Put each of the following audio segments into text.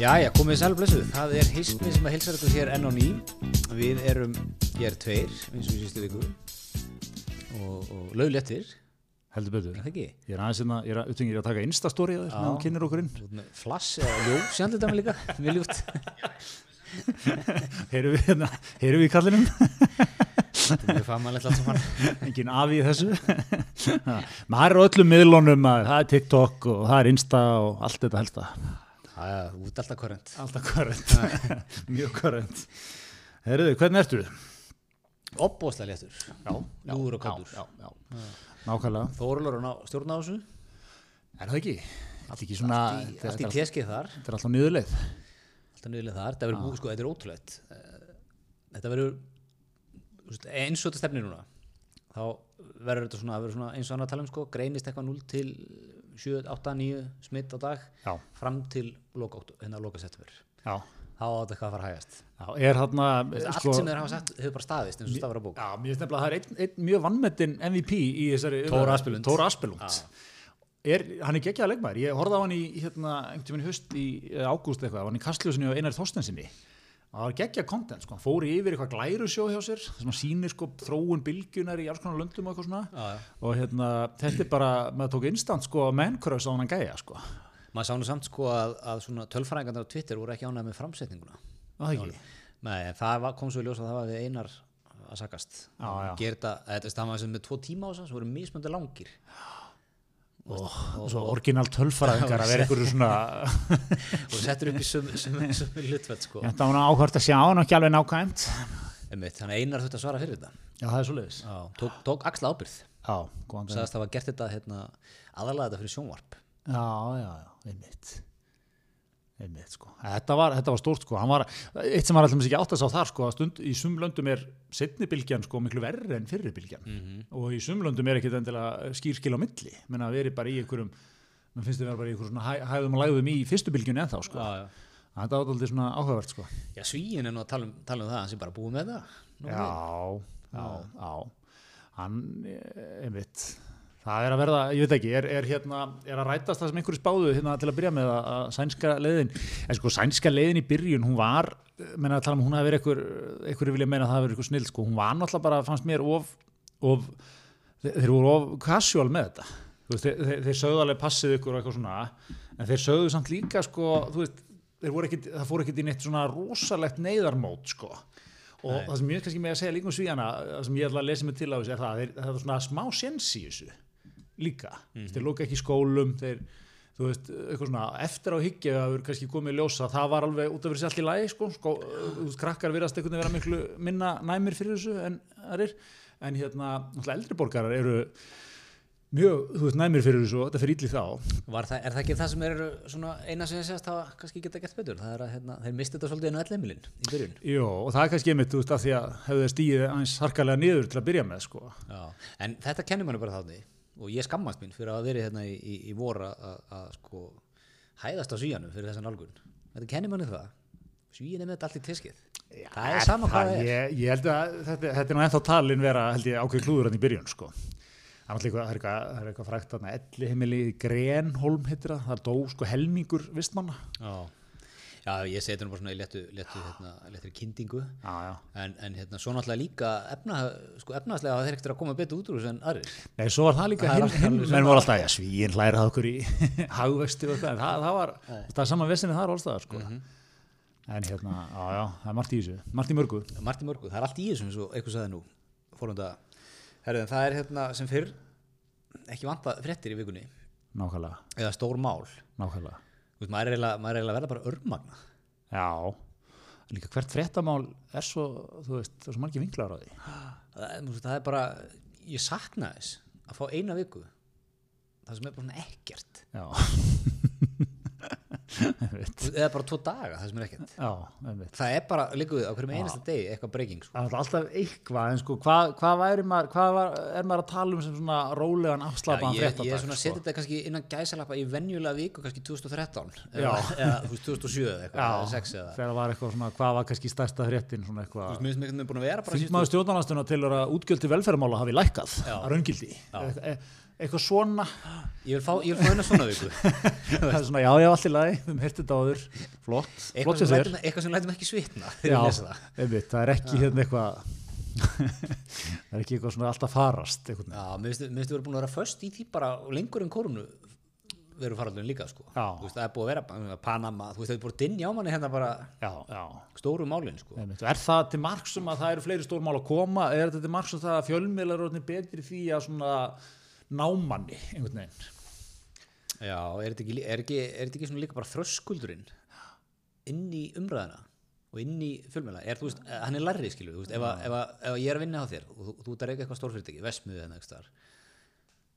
Jæja, komið sæl og blessuð. Það er hismi sem að hilsa ykkur hér enn á ný. Við erum hér tveir, eins og í sístu viku. Og, og löglettir, heldur betur er það ekki? ég er aðeins hérna, ég er að, utan, ég að taka instastory að Já. meðan þú kynir okkur inn Flass eða ljó, það mig líka, mjög ljúft. heyrum við, hérna, heyrum við í kallinum Þetta er mjög fagmannlegt allt saman. engin afi í þessu maður er á öllum miðlunum að það er TikTok og það er Insta og allt þetta helsta Jæja, út alltaf korrent. alltaf korrent, mjög korrent Herðu, hvernig ertu? Opbóðslega léttur. Já, Ljúfur og kátur. já, já, já. nákvæmlega, Þórulur og ná, stjórna á þessu. er það ekki? Allt ekki svona, Allt í, er teskið þar. þetta er alltaf niðurleið Alltaf niðurlega þar. Þetta verður búið, sko, þetta er ótrúlegt. Eh, Þetta verður, eins og þetta stefnir núna. Þá verður þetta svona, það verður svona eins og annað tala um, sko, greinist eitthvað 0 til 7, 8, 9 smitt á dag Já, fram til loka, hérna loka september. já, Þá á þetta eitthvað að fara hægast. já, hérna Allt sem þeir hafa sagt hefur bara staðist eins og stafur á bók. Já, mér finnst nefnilega að það er einn, einn mjög vannmetinn MVP í þessari Tóra Aspelund. Er, Hann er geggjaða leikmaður, ég horfði á hann í hérna, einhvern tíminn höst í eh, ágúst eitthvað, hann í kastljósinni og Einar Þorstensinni það var geggja content, sko, hann fór yfir eitthvað glærusjó hjá sér, þess að hann sýnir sko þróun bylgjunar í alls konar löndum og eitthvað svona Já, já. og hérna, þetta er bara, maður tók instant sko mennkörðs á hann gæja, sko Maður sá nú samt sko að, að svona tölfræðingarnir á Twitter voru ekki ánægð með framsetninguna. Það ekki? Nei, það var, kom svo í ljós að það var við einar að sakast. Já, já. Gerða, þetta það var sem með tvo tíma á þess að svo voru mismöndi langir. Og, svo orginal tölfræðingar að vera einhverju svona og settur upp í sömu, hlutfell sko. þetta var áhvert að sjá ekki alveg nákvæmt Einmitt, þannig að einar þurfti að svara fyrir þetta. Já, það er svo leiðis tók, tók axla ábyrð. Sagðist að hafa gert þetta hérna, aðalega þetta fyrir sjónvarp. Já, já, já, einmitt einmitt, sko. Þetta var, þetta var stórt, sko, var eitt sem var alltaf ekki átt að sá þar, sko, stund í sumlöndum er setni bylgjan, sko, miklu verri en fyrri bylgjan. Og í sumlöndum er ekkit endilega skýrskil á milli, menna að veri bara í einhverjum, mann finnst þið vera bara í einhverjum hæ, hæðum og lægðum í fyrstu bylgjunni ennþá, sko, Já, já. þetta var alltaf svona áhugavert, sko. Já, svíin er nú að tala um, tala um það, hann sé bara búið með það. Já, já, já. Hann, eh, einmitt það er að verða, ég veit ekki, er, er hérna er að rætast það sem einhverju spáðu hérna til að byrja með að, að sænska leiðin en sko sænska leiðin í byrjun, hún var menna að tala um hún hafi verið einhver einhverju vilja meina að það verið eitthvað snill, sko, hún var náttúrulega bara, fannst mér of, of þeir, voru of casual með þetta. Veist, þeir, þeir, þeir sögðu alveg passið ykkur og eitthvað svona, en þeir sögðu samt líka sko, þú veist, ekkit það fór ekkit í neitt svona rosalegt neyðarmót sko. Og það sem ég kannski með að segja líka um svíjana, það sem ég ætla að lesa mig til á þessu er það, það er svona smá séns í þessu líka, mm. þeir lóka ekki skólum þeir, þú veist, eitthvað svona eftir á hyggja að verður kannski komið í ljósa það var alveg út af sér allt í lagi sko, sko þú veist, krakkar virðast einhvern veginn vera miklu minna næmir fyrir þessu en aðrir en hérna, náttúrulega eldri borgarar eru mjög, þú veist, næmir fyrir þessu og þetta fyrir ítli þá það, er það ekki það sem er svona eina sem ég segast hafa kannski geta gett betur? Það er að hérna, þeir misti þetta svolítið inn á ellheimilin í byrjun. Jó, og það er kannski einmitt, þú veist, af því að hefðu þeir stíðið aðeins harkalega niður til að byrja með, sko. Já. En þetta kennir manni bara þátti og ég skammast mín fyrir að vera hérna í, í, í vor að, að sko hæðast á svíjanum fyrir þessan nálgun. Þetta kennir manni það. Svíin er með þetta allt í tiskið. það er sama hvað það er. Ég, ég held að þetta, þetta er ennþá talin vera, held ég, ákveð klúður hann í byrjun, sko. Það er eitthvað, eitthvað, frækt þarna, elli heimili Grenholm heitir það, það dó, sko, helmingur vistmanna. Já. Já, ég seti nú bara svona í letu, letu hérna. Já, já. En, en hérna, svo náttúrulega líka efna, sko, efnaðslega hafa þeir ekkert að koma betur út úr þessu en aðrir. Nei, svo var það líka Það er menn voru alltaf, já, svíin hlæra það okkur í hagvexti og það, það var, það er saman vesinni þar allstaðar, sko. En hérna, já, já, það er margt í þessu, margt í mörgu. Marti Mörgu, það er allt í þessum eins og eitthvað sagði nú fórhunda herrið, það er hérna sem fyrr ekki vanta fréttir í vikunni Nákvæmlega, eða stór mál nákvæmlega. Þú veist, maður er eiginlega er að verða bara örmagna Já, líka hvert fréttamál er svo, þú veist, það er svo margir vinklar á því. það, það er bara, ég sakna þess að fá eina viku. Það sem er bara ekkert. Já, eða bara tvo daga, það sem er ekkert já, það er bara, líka við á hverjum einasta degi eitthvað breaking sko. Alltaf eitthvað, en sko, hvað, maður, hvað var, er maður að tala um sem svona rólegan afslapaðan ég, fréttadag? ég er svona að sko? setja þetta kannski innan gæsalappa í venjulega viku, kannski 2013 Já. eða, eða þú veist, 2007 eða eitthvað, eða Já, 6 eða þegar var eitthvað svona, hvað var kannski stærsta fréttin, svona eitthvað. Þingmaður stjórnarnastuna til að útgjöld til velferðarmála hafi lækkað að raungildi. Eitthvað svona. Ég vil fá, hennar svona viku það er svona, já, já, allt í lagi, við höfum hirtið þetta áður. Flott, Eitthvað flott sem þér eitthvað sem lætum ekki svitna já, einmitt, það er ekki hérna eitthvað það er ekki eitthvað svona alltaf farast veginn. Já, mér finnst finnst við vera búin að vera föst í því bara lengur en korunu veru faraldurinn líka sko. Þú veist, það er búið að vera Panama, þú veist, það er búið að dinja á manni hérna bara já, já, stóru málin sko. er það til marks um að það eru fleiri stór mál að koma? Er þetta til marks um það að fjölmiðlar orðnir betri því að svona námanni einhvern veginn. Já, er þetta ekki, er ekki, er þetta ekki svona líka bara þröskuldurinn inn í umræðina og inn í fjölmjöla, er þú veist, eh, hann er larri skilur, þú veist, ef, ef, ef ég er að vinna á þér og þú, þú ert að reyka eitthvað stórfyrirtæki, vesmiðu hennar eitthvað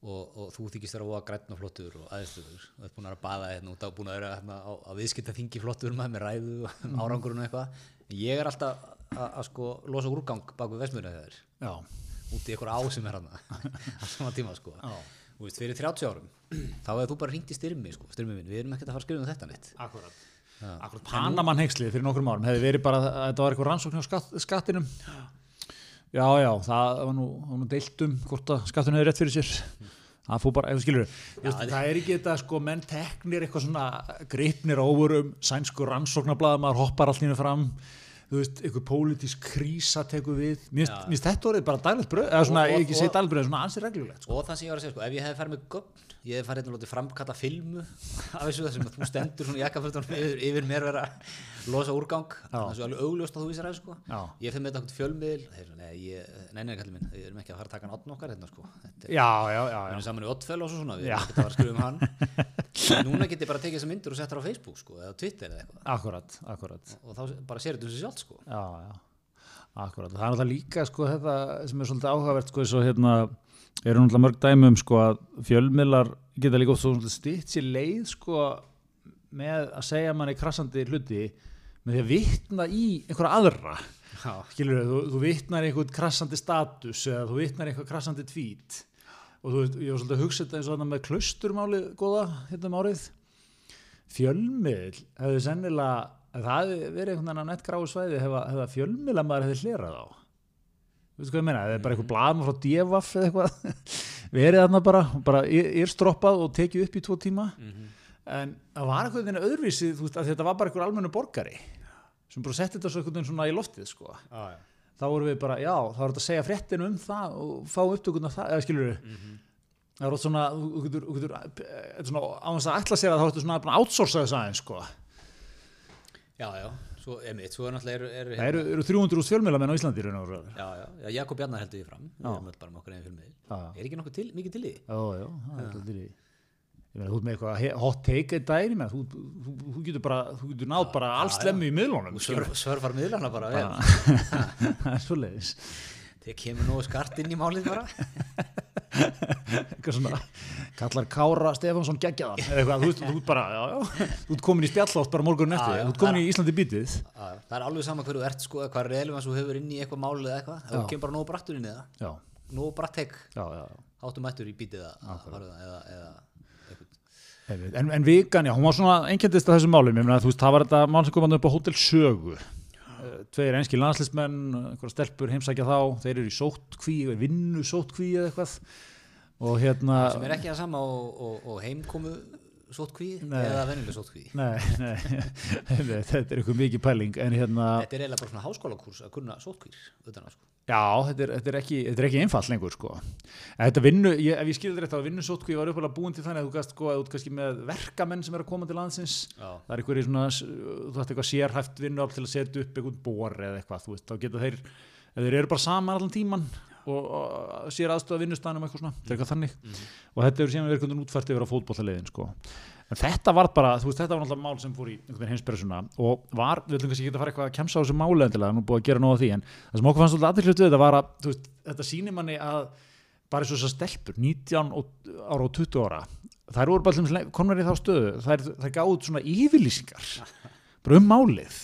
og, og þú þykist þér að voða grætn og flottur og aðeinstöður og ert búin að baða hérna út á búin að vera hérna, á, á viðskipta þingi flottur maður með ræðu og um árangurinn og eitthvað en ég er alltaf að, sko losa úrgang bak við vesmiðuna þegar út í eitthvað á sem er hann á sama tíma sko. Já. Þú veist, fyrir 30 árum þá hefur þú bara ringt í styrmi sko, styrmi minn, við erum ekkert að fara að skrifa um þetta neitt. Akkurat Akkurat Panaman heikslið fyrir nokkrum árum hefði verið bara að þetta var eitthvað rannsókn á skatt, skattinum. Já já, það var nú, var nú deilt um hvort að skattinu hefði rétt fyrir sér. Það fór bara, þú skilur þetta- það er ekki þetta sko, menn teknir eitthvað svona gripnir óvurum, sænsku rannsóknarblaðamar hoppar allt hérna fram þú veist, eitthvað pólitísk krísa tekur við, mér finnst- þetta orðið bara daglegt bröð, eða svona, Og- og- ég ekki segi daglegt bröð, svona ansið reglulegt sko. og það sem ég var að segja, sko, ef ég hefði farið með gögn ég hefði farið hérna og látið framkalla filmu af þessu þessum að þú stendur svona í jakkafötunum yfir, yfir mér vera losa úrgang. Það er svo alveg augljóst að þú vísir að sko. Ég þeim með þetta fjölmiðl þeir svo, nei, ég, nei, nei, kallið minn, við erum ekki að fara að taka hann átn okkar hérna, sko. Þetta já, já, já, við erum saman í Oddfell og svo svona við erum ekki að fara að skrifa um hann. Núna get ég bara tekið þessar myndir og sett þær á Facebook sko, eða Twitter eða eitthvað. Akkurat, akkurat. Og þá bara sér þetta um sig sjálf sko. Já, já, akkurat. Það er náttúrulega líka sko þetta sem er svolítið áhugavert sko og hérna eru náttúrulega mörg dæmi um sko að fjölmiðlar geta líka oft stitt sér leið sko með að segja manni krassandi hluti með því að vitna í einhverja aðra. Já. skilur þú, þú vitnar í einhvern krassandi status eða þú vitnar í einhver krassandi tvít og þú veist, ég var svolítið að hugsa þetta eins og þarna með klausturmálið góða hérna um árið. Fjölmiðl hefði sennilega það hefði verið einhvern veginn á nett gráu svæði hefða, hefða fjölmiðla maður hefði hlerað á. Veistu hvað ég meina, eða bara eitthvað blaðum frá divaf eða eitthvað verið þarna bara, bara er stroppað og tekið upp í tvo tíma. En það var eitthvað þinn öðruvísi þú veist, að þetta var bara einhver almennu borgari sem bara setti þetta svo einhvern veginn svona í loftið sko. Já, já. þá vorum við bara, já, þá er þetta að segja fréttinu um það og fá upptökun af það, eða skilur við það er oft svona, þú getur, þú getur þetta er svona, á þess að ætla sér að þá ertu svona að outsourca þess aðeins, sko. Já, já, svo, emitt, svo er náttúrulega eru, eru, það eru, eru 300 úr fjölmjöla menn á Íslandi já, já, já, Jakob Bjarnar heldur því fram. Við erum bara með okkur einn já. er ekki nokkuð til, mikið til í já, já, það er alltaf til í meina, þú ert með eitthvað hot take ég meina, þú, þú, þú getur bara þú getur náð bara alls já. lemmu í miðlunum Svör, svörfar miðlana bara það er svo leiðis þegar kemur nógu skart inn í málið bara. Eitthvað svona, kallar Kára Stefánsson geggjaðan, þú þú ert bara já, já, þú ert komin í spjallátt bara morgun eftir, þú ert komin í Íslandi bítið. Það er alveg sama hverju þú ert sko hvað relevans þú hefur inn í eitthvað málið eða eitthvað. Já. kemur bara nógu brattur inn í það. Já, nógu bratt tek, já, já, já. áttum mættur í bítið að að eða. En, en vikan, já, hún var svona einkendist að þessum málum, ég meina, þú veist, það var þetta mál sem kom hann upp á Hótel Sögu. Eh, tveir einskil landslismenn, einhverja stelpur heimsækja þá, þeir eru í sóttkví vinnu sóttkví eða eitthvað. Og hérna sem er ekki það sama og, og, og heimkomu sótkví eða venjuleg sótkví Nei, nei, þetta er eitthvað mikið pæling en hérna, þetta er eiginlega bara svona háskólakurs að kunna sótkvír utan að sko já, þetta er, þetta er, ekki, ekki einfalt lengur, sko. Vinnu, ég, ef ég skilði þetta að vinnu sóttkví var uppalega búin til þannig að þú gast, sko, að með verkamenn sem er að koma til landsins. Já, það er einhverjir svona, þú ætti eitthvað sérhæft vinnuafl til að setja upp einhvern bor eða eitthvað, þú veist, þá geta þeir þeir eru bara saman allan tíman og, og sér aðstöða vinnustanum eitthvað svona, er eitthvað þannig. Og þetta eru síðan veginn útfært yfir á fótbollaleiðin sko. En þetta var bara, þú veist, þetta var náttúrulega mál sem fór í heimspressuna og var, við ætlum kannski ekki að fara eitthvað að kemsa á þessu máli endilega, nú búið að gera nóg af því en það sem okkur fannst alltaf aðeins þetta var að, þú veist, þetta sýnir manni að bara eins og þessar stelpur, 19 og, ára og 20 ára þær voru bara komnar í þá stöðu þær, þær gáðu svona yfirlýsingar bara um málið.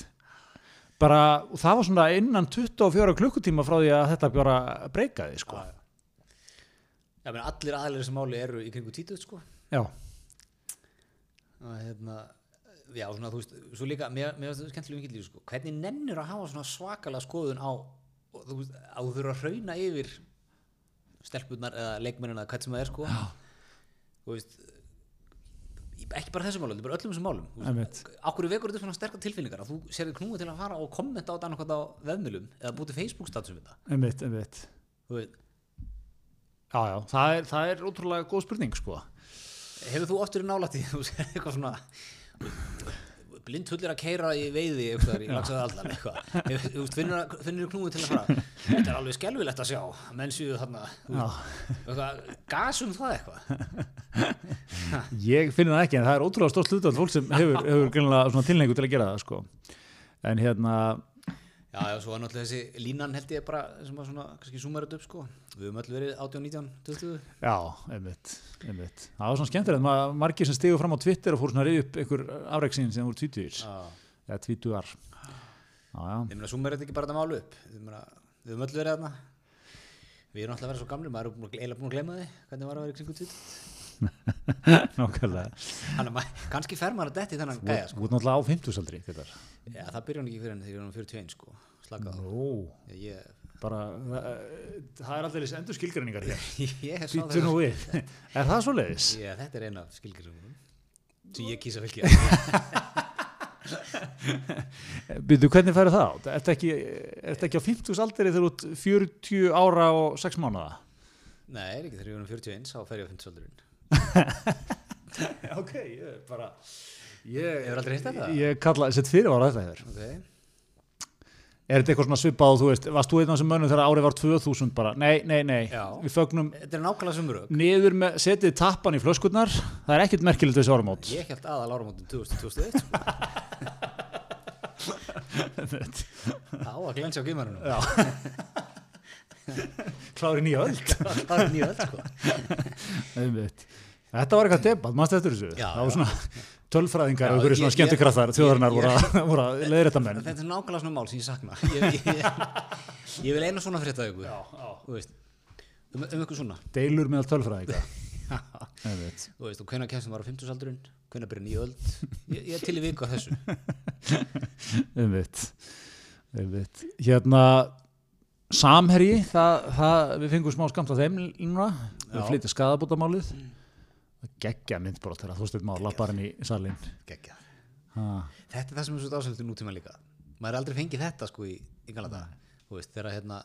Bara, og það var svona innan 24 klukkutíma frá því að þetta bara breykaði sko. já, menn allir aðlir sem máli eru í kringu títuð sko. Já, og hérna já, svona, þú veist, svo líka, mér, finnst þetta skemmtilega mikið líf, sko, hvernig nennir að hafa svona svakalega skoðun á, og þú veist, að þú þurfa að hrauna yfir stelpunnar eða leikmennina, hvað sem það er, sko, þú veist í- ekki bara þessum málum, bara öllum þessum málum Þú Einmitt. veist, okkur vekur þetta svona sterkar tilfinningar að þú sér þið knúið til að fara og kommenta á þetta annað á vefmilum eða búið til Facebook statusum við þetta? Einmitt, einmitt. Þú veist, já, já, það er, það er ótrúlega góð spurning sko hefur þú oft verið nálætt í þú sér eitthvað svona blind hullir að keira í veiði eitthvað í lagsaði allan eitthvað. Þú finnur, finnur knúið til að fara? Þetta er alveg skelvilegt að sjá menn séu þarna þú gasum það eitthvað? Ég finn það ekki en það er ótrúlega stórt hlutvall fólk sem hefur, hefur tilhengu til að gera það sko. En hérna Já, já, svo var náttúrulega þessi línan held ég bara sem var svona, kannski sumarið upp sko. Við höfum öll verið 18, 19, 20 Já, einmitt, einmitt. Það var svona skemmtilegt, ma margir sem stigu fram á Twitter og fóru svona að reyði upp einhver afreiksinn sem voru tvítugir, Já, eða tvítugar. Já, já, ég meina sumarið ekki bara þetta málu upp. Meina, við höfum öll verið þarna. Við erum alltaf að vera svo gamli, maður er eiginlega búin að gleyma því hvernig var að vera kringu 20 nákvæmlega. Þannig að kannski fer maður að detti þennan gæja sko þú ert náttúrulega á 50-saldri, þetta er. Já, það byrja hann ekki fyrir henni þegar hann 41 sko Slaka á Nú, Ég, ég, bara, uh, það er alltaf endur skilgreiningar hér. Býttu nú við. Er það svo leiðis? Já, þetta er eina skilgjörðunum sem ég kýsa fylgja Býttu, hvernig færðu það át? Ertu ekki, ertu ekki á 50-saldri þegar þú ert 40 ára og 6 mánuða? Nei, er ekki þegar var um 41 þá fer ég á 50 aldurinn ok, ég bara... Ég, Hefur aldrei heyrt þetta? Ég kalla, sett fyrir ára þetta hér. Ok Er þetta eitthvað svona svipað og þú veist, varst þú einn af þessum mönnum þegar árið var 2000 bara, nei, nei, nei, Já. við fögnum Þetta er nákvæmlega sumurög niður með, setið tappan í flöskurnar, það er ekkert merkilegt þessi áramót. Ég held aðal áramótin 2021 sko. Á að glensa á gimmarunum Já. Klári nýja öll. Það er nýja öll sko. Þetta var eitthvað debatt, mannstu eftir þessu? Já, það var já. svona tölfræðingar og einhverju svona skemmtikraftar, þjóðarinnar voru að, voru að leiðir þetta menn. Þetta er nákvæmlega svona mál sem ég sakna Ég, ég, ég vil eina svona frétta ykkur Já, já. Þú veist Um, um ykkur svona Deilur meðal tölfræðinga. Þú veist, og hvenær kemst það var á 50 aldurinn Hvenær byrja nýja öld ég, ég er til í viku að þessu Einmitt. Einmitt. Hérna, samherji, það, það, við fengum smá skamt á þeim núna, við flytja skadabótamálið. Geggja myndbrot þegar þú stund maður lappar inn í salin. Gekkja Ha. Þetta er það sem er svo dásæltu nútíma líka Maður er aldrei fengið þetta sko í, í Þú veist, þegar hérna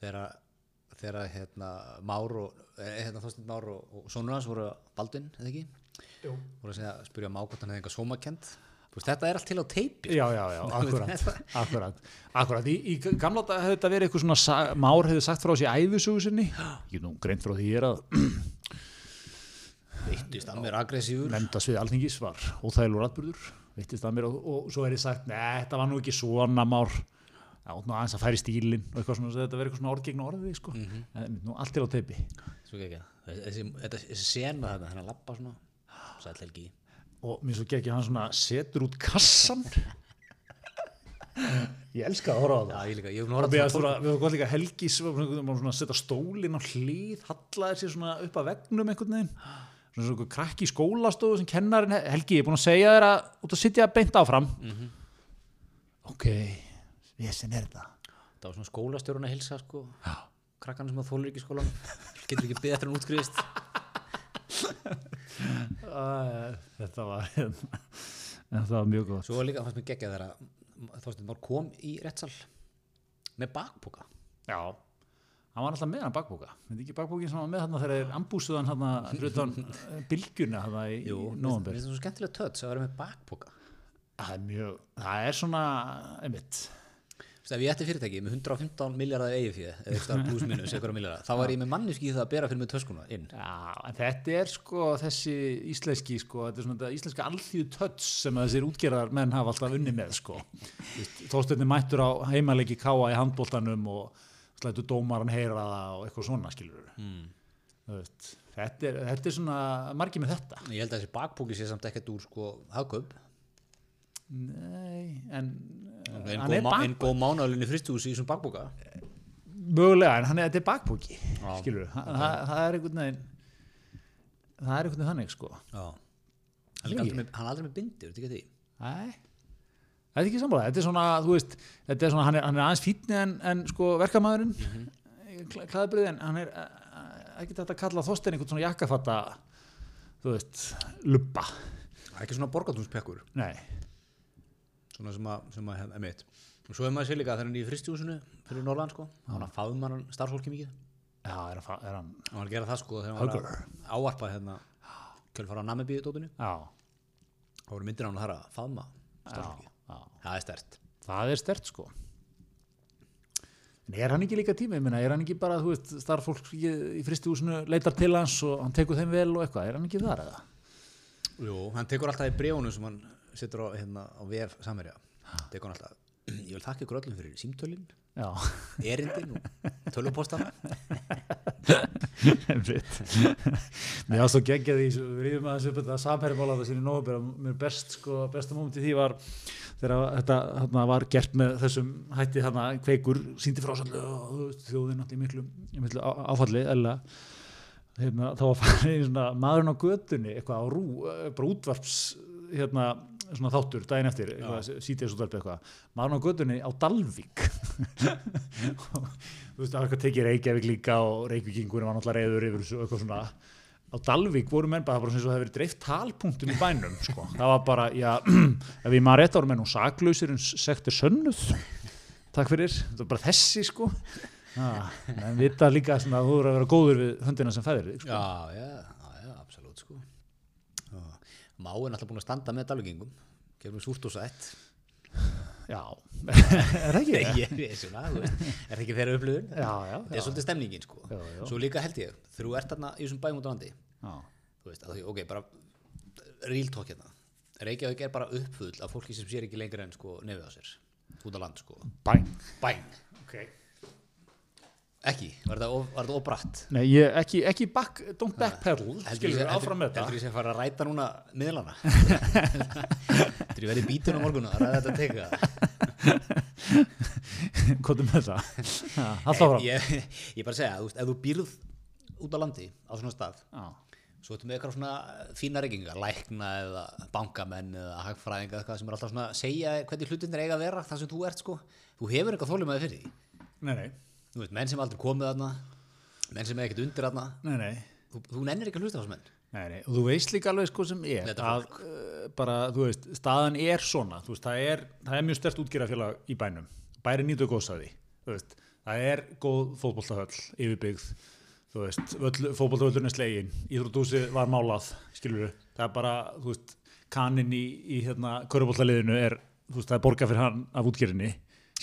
þegar, hérna Már og, eh, hérna Þorsteinn Már og, og sonur hans voru Baldvin, eða ekki? Jú. voru að segja, spyrja má hvort hann hefði eitthvað sómakend Þú veist, þetta er allt til á teipi Já, já, já, akkurat, akkurat, akkurat. Í, í gamla dag hefði þetta verið eitthvað svona, Már hefði sagt frá sér æfisugu sinni, ég er nú greint frá því er að veittist að mér aggressífur nefnda svið alþingis var óþægilegur atbyrður, veittist að mér og, og svo er ég sagt, neð, þetta var nú ekki svona Már, já, nú aðeins að færi stílinn og eitthvað svona, þetta verið eitthvað svona orð gegn orði, sko, en nú allt er á teipi. Þetta, þessi sena þetta, hann að lappa svona Sæll Helgi og mér svo gekk ég hann svona setur út kassan ég elska að horfa á Já, það ég líka, ég hef og líka helgis setja stólinn á hlýð hallaði sér svona upp að vegnum einhvern veginn svona svona krakki í skólastofu sem kennarinn, Helgi, er búin að segja þér að út að sitja beint áfram. Mhm. ok, vesen er þetta? Það var svona skólastjórun að hilsa sko. Já. Krakkarna sem að þólur ekki skólan Getur ekki eftir hann útskriðist þetta var þetta var mjög gott. Svo líka, fannst mér geggja þegar að Þorsteinn Már kom í réttsal Með bakpoka. Já, hann var alltaf með hann bakbóka myndi ekki bakbókin sem hann var með hann þegar þeir ambúsuðan hann hlutan bylgjuna hann í mér nóvambur finnst það svo skemmtilega tött að vera með bakpoka. Það er mjög, það er svona einmitt, ef ég ætti fyrirtæki með 115 miljardar eigi fyrir þá var ég með manneski í það að bera fyrir mig töskuna inn. Já, en þetta er sko þessi íslenski sko, þetta er svona þetta íslenska alþýðu töts sem þessir útgerðar menn hafa alltaf unni með sko. Þóstöðni mættur á heimaleiki káa í handbóltanum og slættu dómaran heyra það og eitthvað svona skilur mm. þetta, er, þetta er svona margir með þetta. Ég held að þessi bakpoki sé samt ekkert úr sko hagkaup. Nei, en en góð, er bak, en góð mánaðalunni fristúsi í þessum bakpoka? Mögulega, en hann er, þetta er bakbóki Já. skilur, það, það, það er einhvern veginn það er einhvern veginn þannig sko. Já. Hann er aldrei með, er með bindir, þetta ekki því. Nei, það er ekki sammála. Þetta er svona, þú veist, þetta er svona hann er, hann er aðeins fítni en, en sko verkamæðurinn. Mm. -hmm. klæðabrið en hann er eh, ekki þetta að kalla þóstein einhvern svona jakkafatta þú veist, lubba. Það er ekki svona borgatúnspekkur nei, svona sem að, sem að hef mitt og svo er maður sér líka þegar hann er í fristjúsinu fyrir Norrland sko, hann að faðum hann starfsfólki mikið. Já, er, hann, er hann hann var að gera það sko þegar hann var að ávarpa hérna kjölfara á namibíu dótinu já, þá voru myndir hann að það að faðma starfsfólki, það er stert það er stert sko. En er hann ekki líka tími, ég meina, er hann ekki bara þú veist, starffólk í í fristihúsinu leitar til hans og hann tekur þeim vel og eitthvað? Er hann ekki þar eða? Jú, hann tekur alltaf í bréfunum sem hann setur á, hérna, á VF Samverja tekur hann alltaf, ég vil þakka ykkur öllum fyrir símtölin, Já, erindin og tölvupostana einmitt. Mér ást að gegja því, við ríðum aðeins upp þetta samherjumála það sinni nógubir að mér best sko, besta móment í því var þegar þetta hérna, var gert með þessum hætti hérna kveikur síndi frásallu og þjóðin átti í miklu, í miklu áfalli eða hérna, þá var farið í svona maðurinn á götunni eitthvað á rú, eh, bara útvarps hérna, svona þáttur daginn eftir, eitthvað, sítiðs útvarpi eitthvað maðurinn á götunni á Dalvík. Og þú veist, það var eitthvað tekið Reykjavík líka og Reykjavíkingur var náttúrulega reyður yfir þessu og eitthvað svona. Á Dalvík voru menn bara, það var bara sem svo það hefur verið dreift talpunktum í bænum sko. það var bara, já, ef ég maður rétt árum menn og saklausir en sektir sönnuð. Takk fyrir, þetta var bara þessi sko. Ah, en vita líka svona, að þú eru að vera góður við höndina sem fæðir þig sko. Já, já, já, já, absolutt sko Já. Má er náttúrulega búin að standa með dalvíkingum. Gefum súrt og sætt. Já, er það ekki? ég er svona, veist, er það ekki þeirra já, þetta er svolítið stemningin sko. Já, já. svo líka held ég, þú ert þarna í þessum bæum út á landi. Þú veist, því, ok, bara real talk hérna. Reykjavík er bara uppfull af fólki sem sér ekki lengur en sko nefið á sér. Út á land sko. Bæn bæn, okay. Ekki, var þetta óbratt Nei, ég, ekki, ekki back, don't backpedal Heldur skilur ég- við áfram með heldur þetta ég sé að fara að ræta núna miðlana Þetta er verið bítun á morgun að ræða þetta teka hvað er með það? Alltaf fram ég, ég bara að segja, þú veist, ef þú býrð út á landi á svona stað Já, svo ertu með eitthvað svona fína reykinga lækna eða bankamenn eða hagfræðinga eitthvað sem er alltaf svona að segja hvernig hlutinir eiga að vera það sem þú ert sko. Þú hefur eitthvað þólum að fyrir því. Nei, nei, þú veist, menn sem aldrei komið þarna menn sem er ekkert undir þarna. Nei, nei. Þú, þú nennir ekki að hlusta á þessu menn. Nei, nei, og þú veist líka alveg sko sem er að uh, bara, þú veist, staðan er svona. Þú veist, það er, það er mjög stert útgerðafélag í bænum, bæri nýtu góðs að því þú veist, það er góð fótboltahöll yfirbyggð, þú veist. Fótboltahöllurinn er slegin, íþrótúsið var málað, skilur það er bara, þú veist, kaninn í, í hérna, köruboltaliðinu er, þú veist, það er borgað fyrir hann af útgerðinni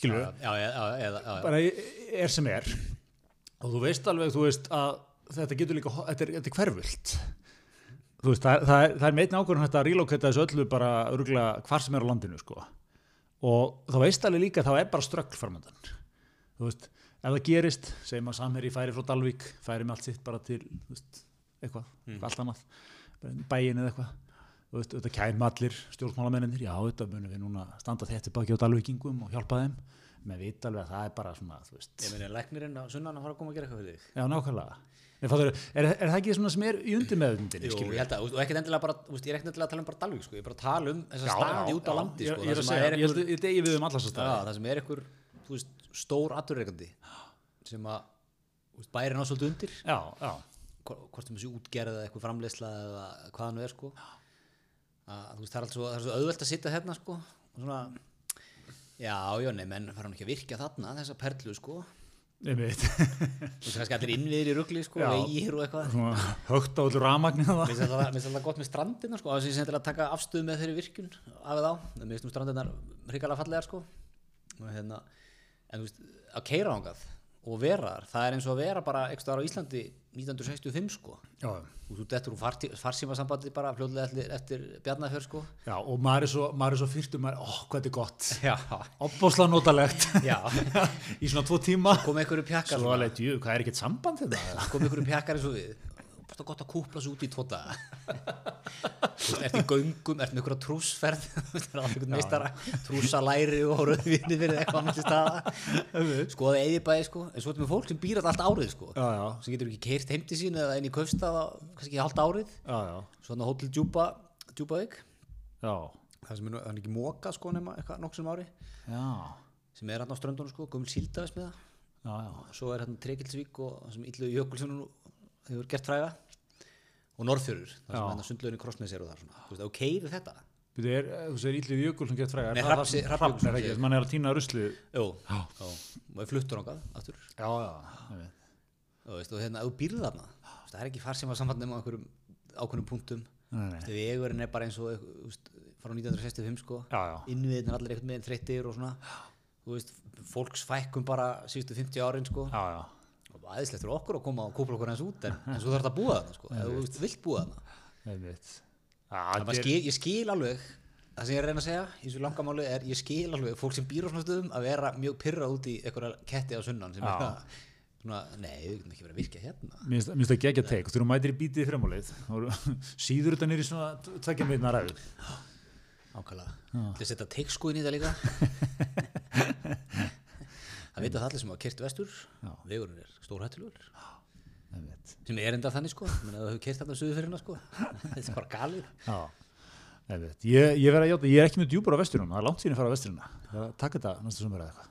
skilur já, já, já, já, já, já. bara er sem er. Og þú veist alveg, þú veist að þetta getur líka, þetta er, þetta er hverfult. Þú veist, það það er, það er meitn ákvörðun þetta að relokata þessu öllu bara örgulega hvar sem er á landinu sko. Og þá veist alveg líka það er bara ströggl framöndan þú veist, ef það gerist segjum að Samherji færi frá Dalvík færi með allt sitt bara til, veist, eitthvað eitthvað allt annað, bara bæin eða eitthvað þetta kæm allir stjórnmálamennir, já, þetta munum við núna standa þetta baki á Dalvíkingum og hjálpa þeim. Með vita alveg að það er bara svona, ég meni, læknirinn á sunnan að fara að koma að gera eitthvað fyrir þig? Já, nákvæmlega. Fattur, er, er það ekki svona sem er í undir skilur ég held að, og ekkert endilega bara, veist, ég er ekkert endilega að tala um bara Dalvík, sko, ég er bara að tala um þessa staði út á landi, Ég- sko, Ég er er ég að ég degi við um staði. það sem er einhver, stór aturreikandi sem að, þú veist, bærin á svolítið undir, hvort sem þessi útgerð eða eitthvað framleiðsla eða hvað hann er, sko, að, veist, það er alltaf svo, það er svo auðvelt að sitta hérna, sko, og svona, já, já, nei, menn fara hann ekki að virkja þarna, þessa perlu, sko, þú veist, kannski allir innviðir í rugli, sko, vegir og eitthvað, högt á öllu rafmagnið það. Mér finnst alltaf, gott með strandina sko, að sem til að taka afstöðu með þeirri virkun af eða á, mér finnst nú strandinar hrikalega fallegar sko. Og hérna, en þú veist, að keira ángað og vera þar, það er eins og að vera bara eitthvað staðar á Íslandi 1965 sko Já, og þú dettur úr farsímasambandi bara fljóðlega eftir, Bjarnafjör sko já, og maður er svo, er svo fyrstum, maður, ó, hvað þetta er gott. Já, Opbóslega notalegt. Í svona tvo tíma. kom einhverju pjakkar hvað er ekkert samband þetta? kom einhverju pjakkar eins og við bara gott að kúpla svo út í tvo daga. Þú veist, ert í göngum, ert með einhverja trúsferð það er alltaf einhvern meistara. Trúsalæri og rauðvinni fyrir eitthvað með staða. Skoða eðibæði sko, en svo ertu með fólk sem býr allt árið sko, Já, já, sem getur ekki keirt heim til sín eða inn í kaufstaða, kannski halda árið. Já, já, svona hótel Djúpa Djúpavík, það sem er, er ekki móka sko nema eitthvað nokkuð sem ári. Já, sem er hann á ströndunum sko, gömul síldaðis með það svo er hérna Trekilsvík og það hefur gert fræga. Og Norðfjörur, það sem hérna sundlöginni krossnes eru þar svona, þú veist, þú keirir þetta. Þú er, þú segir Íllið Jökul sem gett frægar. Nei, Það er það- er ekki, mann er að týna ruslið. Jú, já. og er fluttur ángað aftur, Já, já, og, veist, og hérna, þú býrð þarna þú veist, það er ekki farsíma á einhverjum ákveðnum punktum. Þú veist, vegurinn er bara eins og þú veist, frá 1965 sko. Innviðin er allir einhvern veginn þreyttir og svona. Þú veist, fólksfækkun bara síðustu 50 árin sko. Já, já. Og aðeinslegt fyrir okkur að koma og kúpla okkur eins út en, en svo þarf þetta að búa þarna sko. Ef þú vilt búa veit. Þannig að skil, ég skil alveg það sem ég er að reyna að segja í þessu langamáli er ég skil alveg fólk sem býr á svona stöðum að vera mjög pyrra út í einhverja ketti á sunnan sem er að svona, nei, við getum ekki verið að virka hérna. Mér finnst mér finnst það geggja teik, þú mætir í bítið í fremálið, þá eru- síður þetta nýri svona tvekja meitna ræðu. ákala. Til að setja teikskóin í það líka það vita það allir sem hafa kyrt vestur. Vegurinn er stórhættilegur veit. sem er enda þannig sko. Að það hefur kyrt þarna suðu fyrir hérna sko. Þetta er bara galið. Ég veit. Ég, ég að er ekki með djúpur á vesturinn, það er langt síðan að fara á vesturinn. Er að taka þetta næsta sumar eða eitthvað.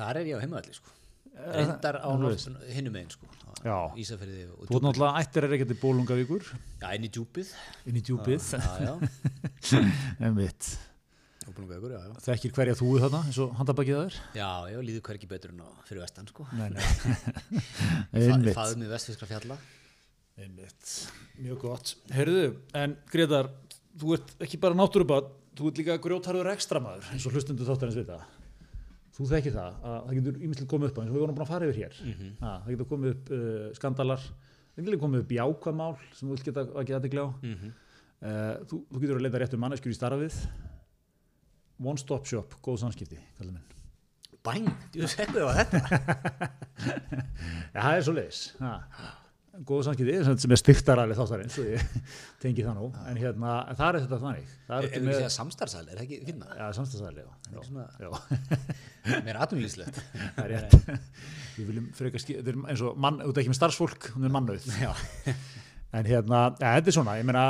Þar, er ég á heimaðalli sko. Reyndar á hinnum megin sko. Ísafirði og Þú ert náttúrulega ættir er ekkert í Bólungavíkur, já, inn í djúpið. Inn í já, en veit. að vegur, já, já Þekkir hverja þú er þarna, eins og handabakið það er? já, já, líður hver ekki betur en á fyrir vestan sko Nei, nei. Einmitt. faðum við vestfiskra fjalla Einmitt. Mjög gott. Heyrðu, en Gretar, þú ert ekki bara náttúrubad, þú ert líka grjótarður ekstra maður, eins og hlustundu þáttarins vita. Þú þekkir það, að það getur ímyndilegt komið upp á, eins og við vorum búin að fara yfir hér. Mhm. ha, það getur komið upp uh, skandalar, það getur komið upp jákvæmál sem þú vilt geta að geta aðtegla á. mm Uh, þú, þú getur að leita rétt um manneskjur í starfið. One stop shop, góð samskipti, bæn, þú segðu það þetta Já, það er svo leiðis. Góð samskipti, sem er styrktaralið þáttarins, svo ég tengi það nú. En hérna, það er þetta þannig. Er er er við með... ekki samstarfsæli, er það ekki finna Já, samstagsæli, já. er já. meira atvinnlýslegt það er rétt. Við viljum þetta er eins og mann, þú ert ekki með starfsfólk, hún er mannauð. já, En hérna, ja, þetta er svona, ég meina,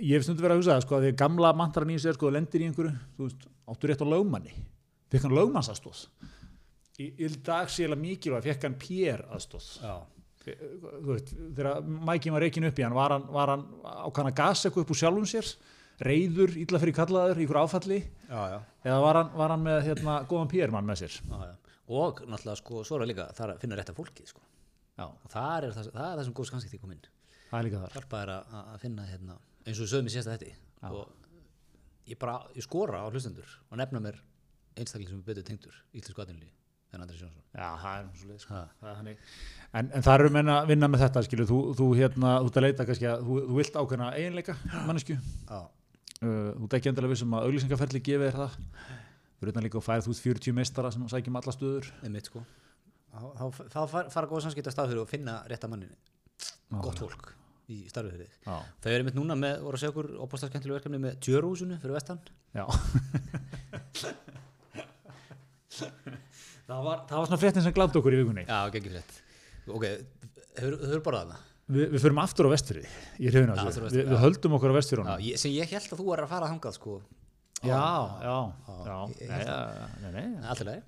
ég hef stundu verið að hugsa það, sko, að því gamla mantran í sér, sko, lendir í einhverju, þú veist, áttu rétt á lögmanni, fekk hann lögmannsastóð. Í, í dag sé ég alveg mikilvæg, fekk hann pér aðstóð. þegar mækinn var reikin upp í hann, var hann, var hann á kann að gasa eitthvað upp úr sjálfum sér, reyður, illa fyrir kallaður, ykkur áfalli, já, já, eða var hann, var hann með, hérna, góðan pér-mann með sér. já, og náttúrulega sko, svo er það líka það er að finna rétta fólkið sko. Já, og það er það, það, er það sem góð skanskipti kom inn það er líka þar. er að, að finna hérna, eins og við sögum í síðasta þetta og ég bara, ég skora á hlustendur og nefna mér einstakling sem er betur tengdur íslensku atvinnulífi en Andri Sjónsson Já, það er svo leið, sko. En, en það eru menn að vinna með þetta, skilju, þú, þú, hérna, þú ert að leita kannski að, þú, þú vilt ákveðna eiginleika, mannesku, uh, þú ert ekki endilega vissum að auglýsingaferli gefið þér það, fyrir utan líka að færa þú út 40 meistara sem sækjum alla stöður. sko. Þá, þá, þá far- fara góð samskipti að stað fyrir og finna rétta mannin gott fólk í starfið fyrir þau eru einmitt núna með, voru að segja okkur opastarskemmtileg verkefni með djörúsinu fyrir vestan. Já. það, var, það var svona fréttin sem glátt okkur í vikunni. já, gengið frétt. Ok, hefur, hefur borðað hana Vi, við förum aftur á vestfyrði, er hefina Já, þessu, á við, höldum okkur á vestfyrðunum. sem ég held að þú er að fara þangað sko. Já, já, alltaf leið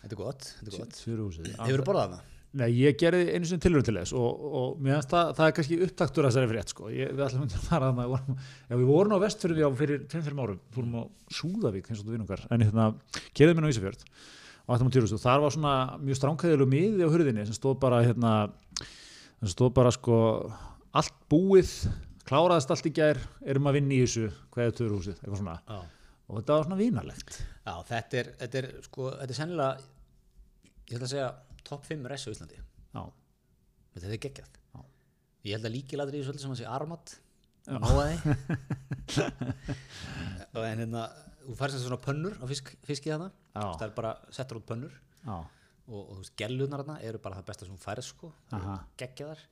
þetta er gott, er Fjörúsið. hefur borðað hana Nei, ég gerði einu sinni tilhörun til þess og, og mér finnst það, það er kannski upptaktur að þessari frétt sko. ég, við ætlum að fara að vorum, já, við vorum á vestfjörði á fyrir 5-5 árum. Fórum á Súðavík, eins og þú vinnungar en hérna, kerðum minn á Ísafjörð og ætlum að týrust og þar var svona mjög stránkæðilegu miði á hurðinni sem stóð bara hérna, sem stóð bara sko allt búið, kláraðist allt í gær erum að vinna í þessu, hvað er törhúsið eitthvað svona, já, og þetta var svona vínalegt já þetta er, þetta er sko, þetta er sennilega ég ætla að segja topp 5 res á Íslandi. Já, þetta er geggjað. Já. ég held að líkiladri í svolítið sem að segja armat Já. og en hérna þú færst þessi svona pönnur á fisk, fiskið Já. það er bara settur út pönnur. Já, og, og þú veist, gellunar þarna eru bara það besta sem færst sko. Geggjaðar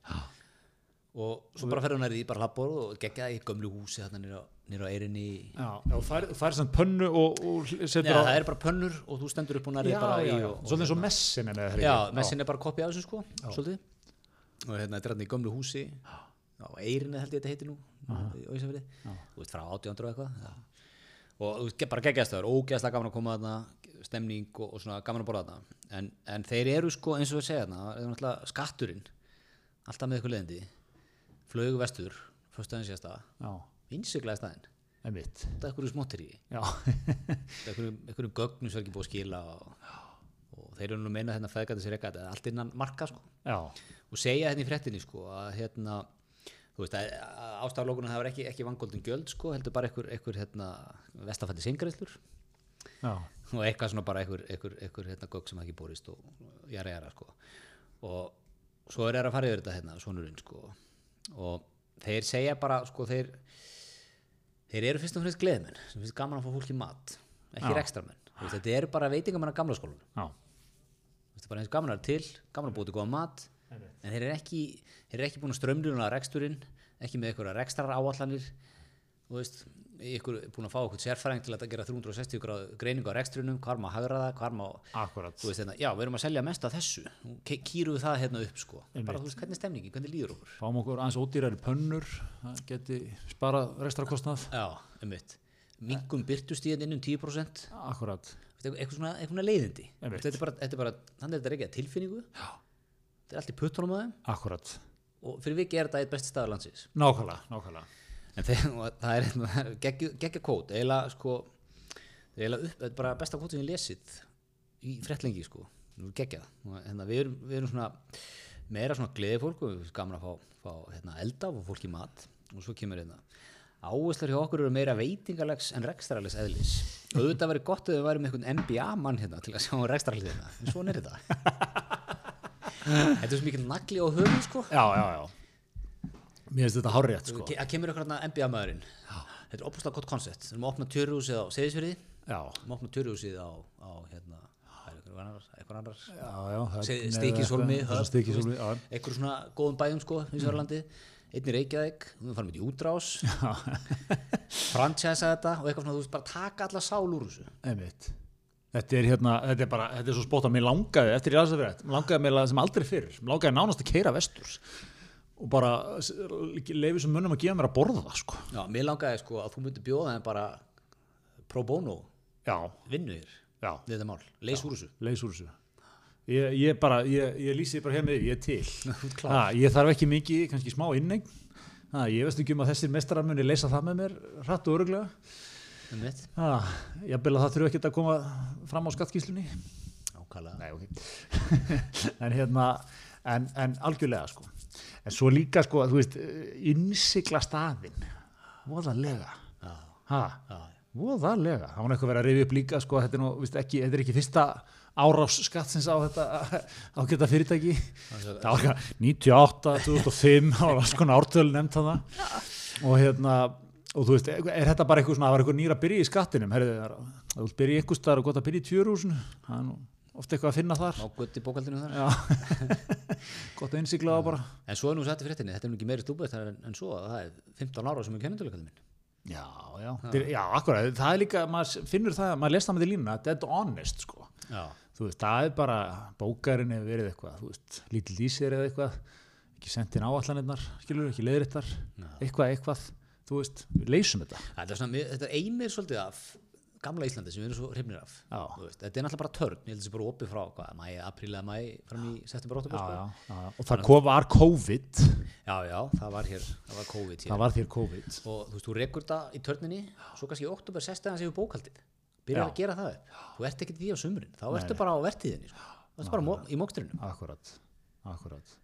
og svo bara ferður nærið í bara hlaðbóð og geggjaði í gömlu húsi þarna nýra, nýra eirinni já, já fær, fær sem pönnu og, og setur Já, á það er bara pönnur og þú stendur upp og nærið já, bara í og, og, Svolítið eins og messin er það Já, messin er bara kopið af þessu sko svolítið. Og hérna þetta er hérna í gömlu húsi á Eirinni held ég þetta heiti nú á Ísafirði, þú veist frá 1800 og eitthvað og þú veist, bara geggjast það er ógeðslega gaman að koma þarna stemning og, og svona gaman að borða þarna. En, en þeir eru sko eins og við segja þarna það er skatturinn alltaf með ykkur leðindi flög vestur fyrstaðin síðasta, staðinn. Einmitt. Þetta er eitthvað smottir í já, eitthvað gögnum sem er ekki búið að skila og, og þeir eru nú að meina hérna feðgæti sér eitthvað, þetta er allt innan marka sko. Og segja hérna í fréttinni sko að hérna að ástaflókunum það var ekki, ekki vangóldin gjöld sko heldur bara einhver, einhver hérna vestafætti singræslur já, og eitthvað svona bara einhver, einhver, einhver hérna gögg sem ekki borist og jara jara sko. Og svo er það að fara yfir þetta hérna svonurinn sko og þeir segja bara sko þeir þeir eru fyrst og fremst gleðmenn sem finnst gaman að fá fólki mat ekki rekstramenn þetta eru bara veitingamenn að gamla já, Þú veist, bara eins gaman að vera til, gaman að búið til góða mat en þeir eru ekki, þeir eru ekki búin að strömluna reksturinn, ekki með einhverja rekstrar áallanir þú veist, ykkur búin að fá okkur sérfæring til að gera 360 gráð greiningu á reksturinnum, hvar maður hagra það, hvar maður hérna, já, við erum að selja mest af þessu. Kýrum við það hérna upp sko. Bara, þú veist, hvernig er stemningin, hvernig líður okkur? Fáum okkur aðeins ódýrari pönnur það geti sparað rekstrakostnað já, um mitt mingum byrtustíðin inn um 10% akkurat, eitthvað svona, eitthvað leiðindi? Þetta er bara, þetta er bara, þannig er þetta ekki að tilfinningu. Já. þetta er allt í puttunum að akkurat og fyrir vikið er þetta eitt besti staður landsins. Nákvæmlega, nákvæmlega en og það er hérna, geggja, geggja kót eiginlega sko eiginlega upp, er bara besta kót sem ég lesið í frettlengi sko. Er geggjað. Hérna, við, erum, við erum svona meira svona gleði fólk og við erum gaman að fá, fá hérna, elda og fólk í mat. Og svo kemur hérna áherslar hjá okkur eru meira veitingalegs en rekstrarlegs eðlis. Og auðvitað verið gott að við værum einhvern NBA mann hérna til að sjá rekstrarlegs hérna en svona er þetta. Þetta er svo mikil nagli á höfum sko. Já, já, já mér finnst þetta hárrétt sko. Það kemur ykkur hérna NBA maðurinn. Þetta er opnast gott koncept. Við erum að opna törjúsið á Seyðisfyrði Við erum að opna törjúsið á, á hérna einhver annar, einhver annar já, eitthvað, svona góðum bæjum sko í Sörlandi einn í Reykjavík, við farum út í útrás. Franchise þetta og eitthvað svona, þú veist, bara taka alla sál úr þessu. Einmitt. Þetta er hérna, þetta er bara, þetta er svo spót að mér langaði, eftir að vera þetta, mér langaði mér sem aldrei fyrir, mér langaði nánast að keira vesturs og bara leifið sem munum að gefa mér að borða það, sko. Já, mér langaði sko að þú myndir bjóða þeim bara pro bono Já, vinnu þér já, við þetta mál, leys úr þessu leys úr þessu. Ég, ég bara, ég, ég lýsi bara hérna yfir, ég er til. Ha, ég þarf ekki mikið, kannski smá innegn. Ha, ég veist ekki um að þessir mestarar muni leysa það með mér hratt og öruglega. um Ha, ég bel að það þurfi ekki að koma fram á skattkíslunni. ákala Nei, ok. en hérna, en, en algjörlega sko. En svo líka sko, þú veist, innsikla staðinn, voðalega, voðalega. Það var eitthvað verið að rifja upp líka sko, þetta er nú, veist, ekki, þetta er ekki fyrsta árás skattsins á þetta ágæta fyrirtæki. það var eitthvað 98, 2005, það var alls konar ártölu nefnt það. Og hérna, og þú veist, er þetta bara eitthvað svona, það var eitthvað nýra að byrja í skattinum, herrið, það vil byrja í einhvers staðar og gott að byrja í tjörúsinu, það er nú ofta eitthvað að finna þar. á gutt í bókaldinu þar gott að innsigla það bara En svo er nú satt í fréttinni, þetta er nú ekki meiri stúbið en, en svo, að það er 15 ára sem er kenninduleikandi minn. Já, já, já, já akkurat, það er líka, maður finnur það, maður lest það með því línuna, dead honest, sko. Veist, það er bara, bókarinn hefur verið eitthvað, veist, lítil dísir eða eitthvað, ekki sendt inn áallanirnar, skilur, ekki leiðrittar, eitthvað, eitthvað, þú veist, við leysum þetta. Þetta er eimir svolítið af gamla Íslandi sem við erum svo hrifnir af. Þetta er náttúrulega bara törn, ég held að þessi bara opið frá, hvað, mæ, apríl eða mæ, fram í september, Já, óttúber, sko. já, já, og það kom, var COVID, Já, já, það var hér, það var COVID hér. það var COVID. Og þú veist, þú rekur þetta í törninni, svo kannski í oktober sestið hans yfir bókaldið. Byrjar Já. að gera það. Þú ert ekkert því á sumrin, þá ertu bara á vertíðinni, sko. Þú ert bara í mókstrinum. Akkurat, akkurat.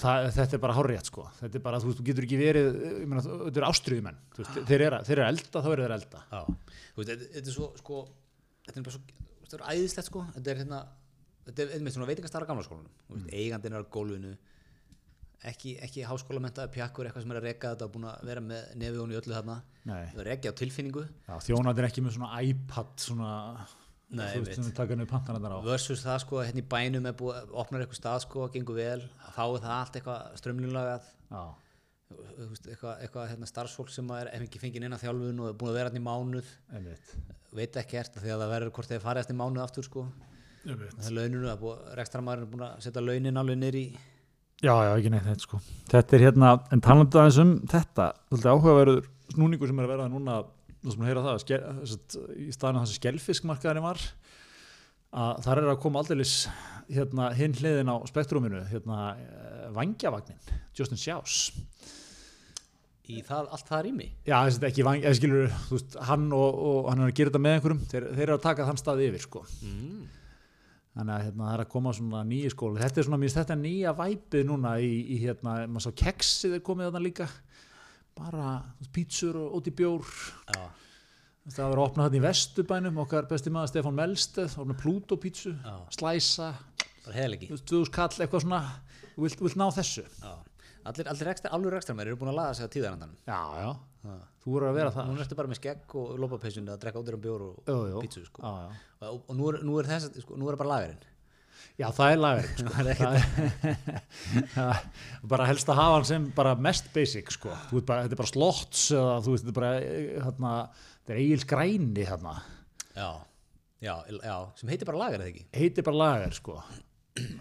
Það, þetta er bara hárrétt sko. Þetta er bara, þú þú getur ekki verið, ég meina, þetta eru ástriðumenn. Veist, þeir, eru, elda, þá eru þeir elda. Þetta, er svo, sko, þetta er bara svo, þetta er æðislegt, sko, þetta er hérna, þetta er einmitt svona veitingastara gamla skólanum, veist, eigandinn er á gólfinu, ekki, ekki háskólamentaði pjakkur, eitthvað sem er að reka þetta og búin að vera með nefið hún í öllu þarna, það er rekja á tilfinningu, já, þjónandi er ekki með svona iPad, svona, Nei, þú veist, við taka niður pantanandar á. versus það, sko, hérna í bænum er búið, opnar eitthvað stað, sko, gengur vel, þá er það allt eitthvað strömlunlagað, Já, þú veist, eitthvað, eitthvað hérna, starfsfólk sem er ef ekki fengið inn á þjálfun og er búin að vera hérna í mánuð, einmitt. veit ekkert því að það verður hvort þeir farið eftir mánuð aftur, sko, það er launinu, það er búin að setja launin alveg í Já, já, ekki neitt þetta sko. Þetta er hérna, en talandi aðeins um þetta, þetta áhugaverður snúningur sem er að verða núna, þú sem að heyra það, ske, satt, í staðinu það sem skelfiskmarkaðurinn var, að þar er að koma aldeilis hérna, hinn hliðin á spektruminu, hérna, eh, vangjavagnin, Justin Schaus í það, allt það rými Já, þess að ekki vang, skilur, þú veist, hann og, og hann er að gera þetta með einhverjum, þeir, þeir eru að taka þann stað yfir, sko. mm. Þannig að hérna, það er að koma svona nýji skóla. Þetta er svona, finnst þetta nýja væpið núna í, í hérna, maður sá keksið er komið þarna líka, bara pítsur og í bjór. já, Það var að opna þarna í Vesturbænum, okkar besti maður Stefán Melsteð, opna Pluto pítsu, Já. slæsa, 2000 kall, eitthvað svona, vilt, vilt ná þessu. já. allir, allir ekstra, alveg ekstra mér eru búin að laga sig á tíðarandanum Já, já, þú voru að vera það. núna ertu bara með skegg og lópapeysun að drekka ódýran bjór og pítsu sko. Og, og nú er, nú er þess sko, nú er bara lagarinn Já, það er lagarinn, sko. Bara helst að hafa hann sem bara mest basic, sko. Bara, þetta er bara slots eða veist, þetta er bara, eh, hérna, þetta er eigils græni, hérna. já, já, já, sem heitir bara lagar eða ekki Heitir bara lagar, sko.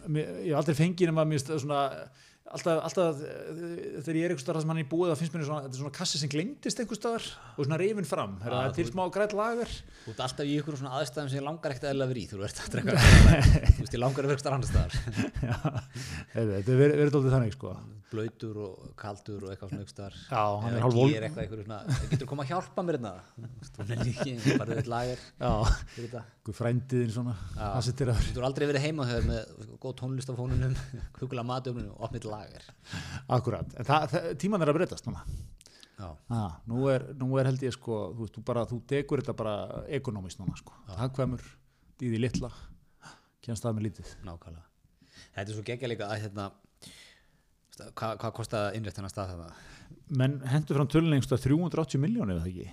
Mér- Ég hef aldrei fengið nema, mér finnst það svona, alltaf, alltaf eh, þegar ég er einhvers staðar sem hann er í búið, það finnst mér svona, þetta er svona kassi sem glemdist einhvers staðar og svona reyfin fram. Er það til þú- smá grænt lagar? þú ert alltaf í ykkur svona aðstæðum sem ég langar ekkert eðla verið í þú ert að drekka þú veist, ég langar að vera annar staðar Já, þetta er verið, dóltið þannig, sko. blöytur og kaldur og eitthvað svona ykkur staðar. Já, hann er hálf ekki vol- er eitthvað ykkur svona getur koma að hjálpa mér hérna. Þú þetta. Einhver það sittir að Þú lager. Akkurat, en það, það, tíman er að breytast núna. Já, Ah, nú, er, nú er held ég sko, þú, veist, þú, bara, þú degur þetta bara ekonomist núna sko. Hagkvæmur, dýði litla, kemst það með lítið. nákvæmlega. Þetta er svo geggja líka að hérna, hvað, kostaði innrétt hennar stað þetta? Menn hendur fram tölun einhversta 380 miljónir eða ekki?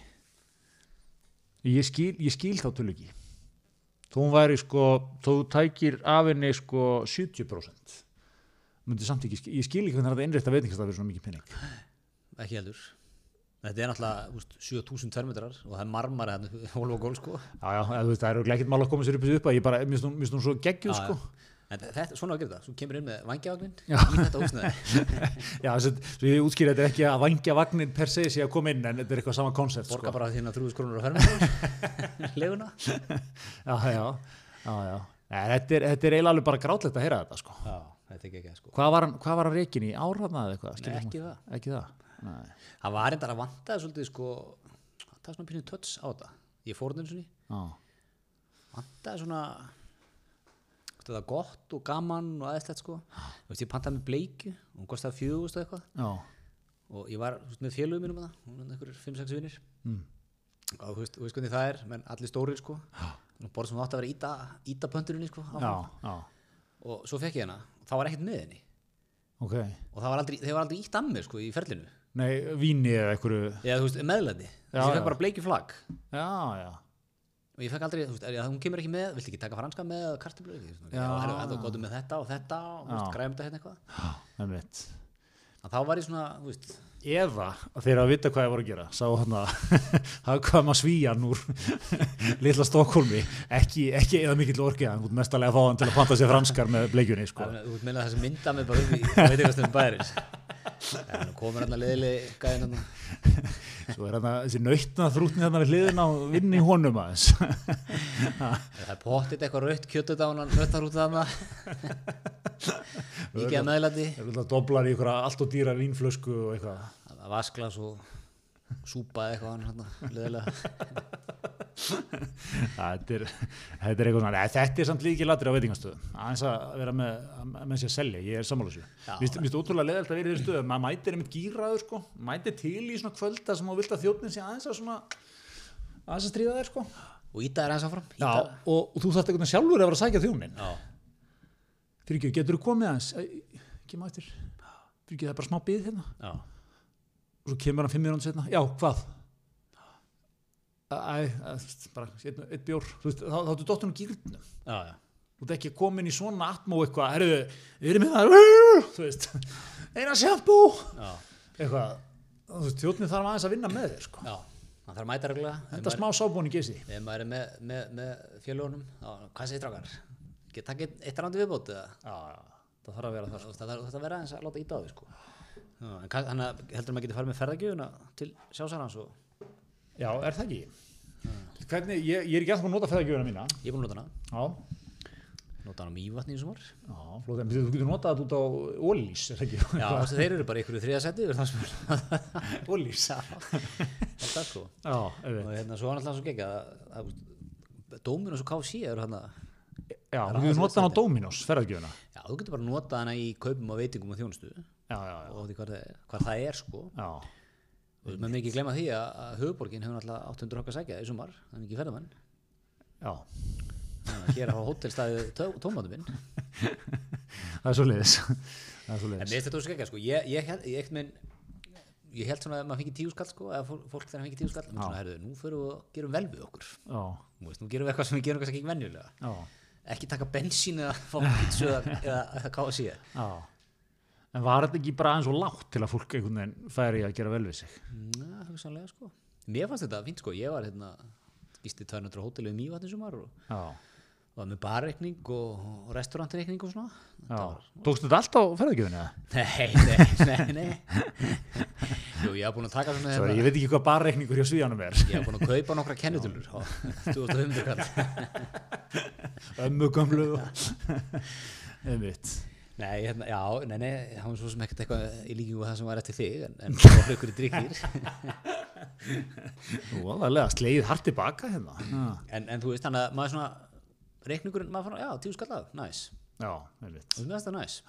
Ég skil, ég skil þá tölu ekki. Hún væri sko, þú tækir af henni sko 70%. Ekki, ég skil ekki hvernig það er að innrétta veitingastaf fyrir svona mikið penning. Ekki heldur. Þetta er náttúrulega úst, 7000 termetrar og það er marmari hérna, hólf og gól sko. Já, já, veist, það eru ekkert mál að koma sér upp upp að ég bara, mér finnst hún- svo geggjuð Já, sko. En þetta, svona að gera það, svo kemur inn með vangjavagnin Já. þetta að, svo ég útskýra, þetta er ekki að vangja vagnin per se sé að koma inn, en þetta er eitthvað sama koncept, Borga sko. bara þína 3000 krónur á ferminu, leguna. Já, já, já, já. Nei, þetta er, þetta er eiginlega alveg bara grátlegt að heyra þetta, sko. Já, þetta sko. Hvað var hann, var hann reikin í? Árhafna eða eitthvað? Nei, ekki það. Ekki það? Nei. Það var reyndar að vantaði svolítið sko, það er svona pínu töts á þetta. Ég fór ný. Já, vantaði svona það er gott og gaman og aðeinslegt sko veist, ég pantaði með bleikju og hún kostaði fjögust og eitthvað já, og ég var veist, með félögum mínum að það hún er einhverjur 5-6 vinnir Mm. og þú veist, veist hvernig það er menn allir stórir sko og borð sem þú átti að vera íta, íta pönturinni sko já, já, og svo fekk ég hana og það var ekkert með henni ok. og það var aldrei, þeir var aldrei ítt mér sko í ferlinu Nei, víni eða einhverju, eða þú veist, meðlæti Já, ég já. fekk bara bleikju flagg já, já, og ég fekk aldrei, þú veist, er, hún kemur ekki með viltu ekki taka franska með eða kartöflu já, Já. herru, þú gotum með þetta og þetta og þú veist, Já. þetta hérna eitthvað. Að þá var ég svona, þú veist. Eða að þeir að vita hvað ég voru að gera sá hann að hafðkvæma svíjan úr litla Stokkólmi ekki, ekki eða mikill hann mestalega að fá hann til að panta sér franskar með bleikjunni sko. Það Þú veit meina þessi mynda mig bara upp í það veit eitthvað stundum bæris Það komur hann að leiðili gæðin hann svo er hann að þessi nautna þrútni þarna við hliðina og vinni honum aðeins. Það er pottit eitthvað rautt kjötut á hann rautt út af hann Mikið að meðlæti. doblar í ykkur allt og dýra vínflösku og eitthvað. Vasklas og súpa eitthvað leiðilega þetta er, eitthvað svona þetta er samt líki latur á veitingastöðum. Aðeins að vera með, með sér að selja ég er Já. Mér finnst ótrúlega leðalt að vera í þeirri stöðu. Maður mætir einmitt gýraður sko. Mætir til í svona kvölda sem þú vilt að þjóðnin sé aðeins að svona aðeins að stríða þér sko. Og íta er eins áfram og, og þú þarft veginn sjálfur að vera að sækja þjónin Já, fyrir ekki, getur þú komið aðeins? Ekki maður eftir. Fyrir ekki það er bara smá byggð hérna. Já, og svo kemur hann fimm minútur setna já, hvað? Æ, bara einn bjór. Þú veist, þá áttu dóttunum já. þú ert ekki komin í svona atmó eitthvað, herruðu, við erum hérna. Þú veist, eina sjampo já, eitthvað, þú veist, þjóðnið þarf aðeins að vinna með þér sko. já. Það þarf að mæta reglulega. Þetta smá sábúin í geysi Ef maður er með, með, með fjölugunum Hvað segir drákar? Get takk eitt, randi viðbót eða? já, já, það þarf að vera það Það það þarf að vera eins að láta íta á því sko. En að heldur maður geti farið með ferðagjöfuna til sjásarans og já, er það ekki? Hvernig, ég, ég er ekki alltaf að nota feðagjöfuna mína. Ég er búin að nota hana. Já, nota hann á mývatni í sumar. Þú getur notað þetta út á ólís, er það ekki? Já, að þeir eru bara ykkur í þriða seti yfir það sem er Ólís. þetta sko. Og hérna svo er alltaf svo gegja að Dóminus og KFC eru hann að Já, þú getur notað hann á Dominos, ferðargjöfuna. já, þú getur bara notað hana í kaupum og veitingum og þjónustu. Já, já, já. og hvað, það- hvað það er sko. Já, og maður með ekki glemma því að, höfuborgin hefur alltaf 800 okkar sækja í sumar. Þannig ekki ferðamenn. Já, þannig að hér hafa hótelstæði tómatum minn. Það er svo leiðis. Það er svo En leiðis. finnst þetta svo ekki, sko, ég, ég, ég, minn, ég held svona að maður fengi tíu skall, sko, eða fólk, þegar fengi tíu skall, menn svona, herðu, nú fyrir við og gerum vel við okkur, Já, Nú veist, nú gerum við eitthvað sem við gerum kannski ekki venjulega, já, ekki taka bensín eða fá pítsu eða, eða káða síða. já. En var þetta ekki bara aðeins og látt til að fólk einhvern veginn færi að gera vel við sig? Já, hugsanlega, sko. Mér fannst þetta fínt, sko, ég var hérna, gisti 200 hótelu í Mývatni sumar og Já, var með barreikning og, og restaurantreikning og svona. Var- Tókstu þetta allt á ferðargjöfuna? Nei, nei, nei, nei. Jú, ég var búin að taka svona Svo ég veit ekki hvað barreikningur hjá svíjanum er. Ég var búin að kaupa nokkra kennitölur á 2500 kall. Ömmu gamlu. Einmitt. Nei, hérna, já, nei, nei, það var svo sem ekkert eitthvað í líkingu það sem var eftir þig, en, en það var ykkur í drikkir. Nú, alveg sleið hart tilbaka hérna. En, en þú veist, þannig að maður svona, reikningurinn, maður fann, já, tíu skallað, næs. já einmitt. Mér finnst það næs.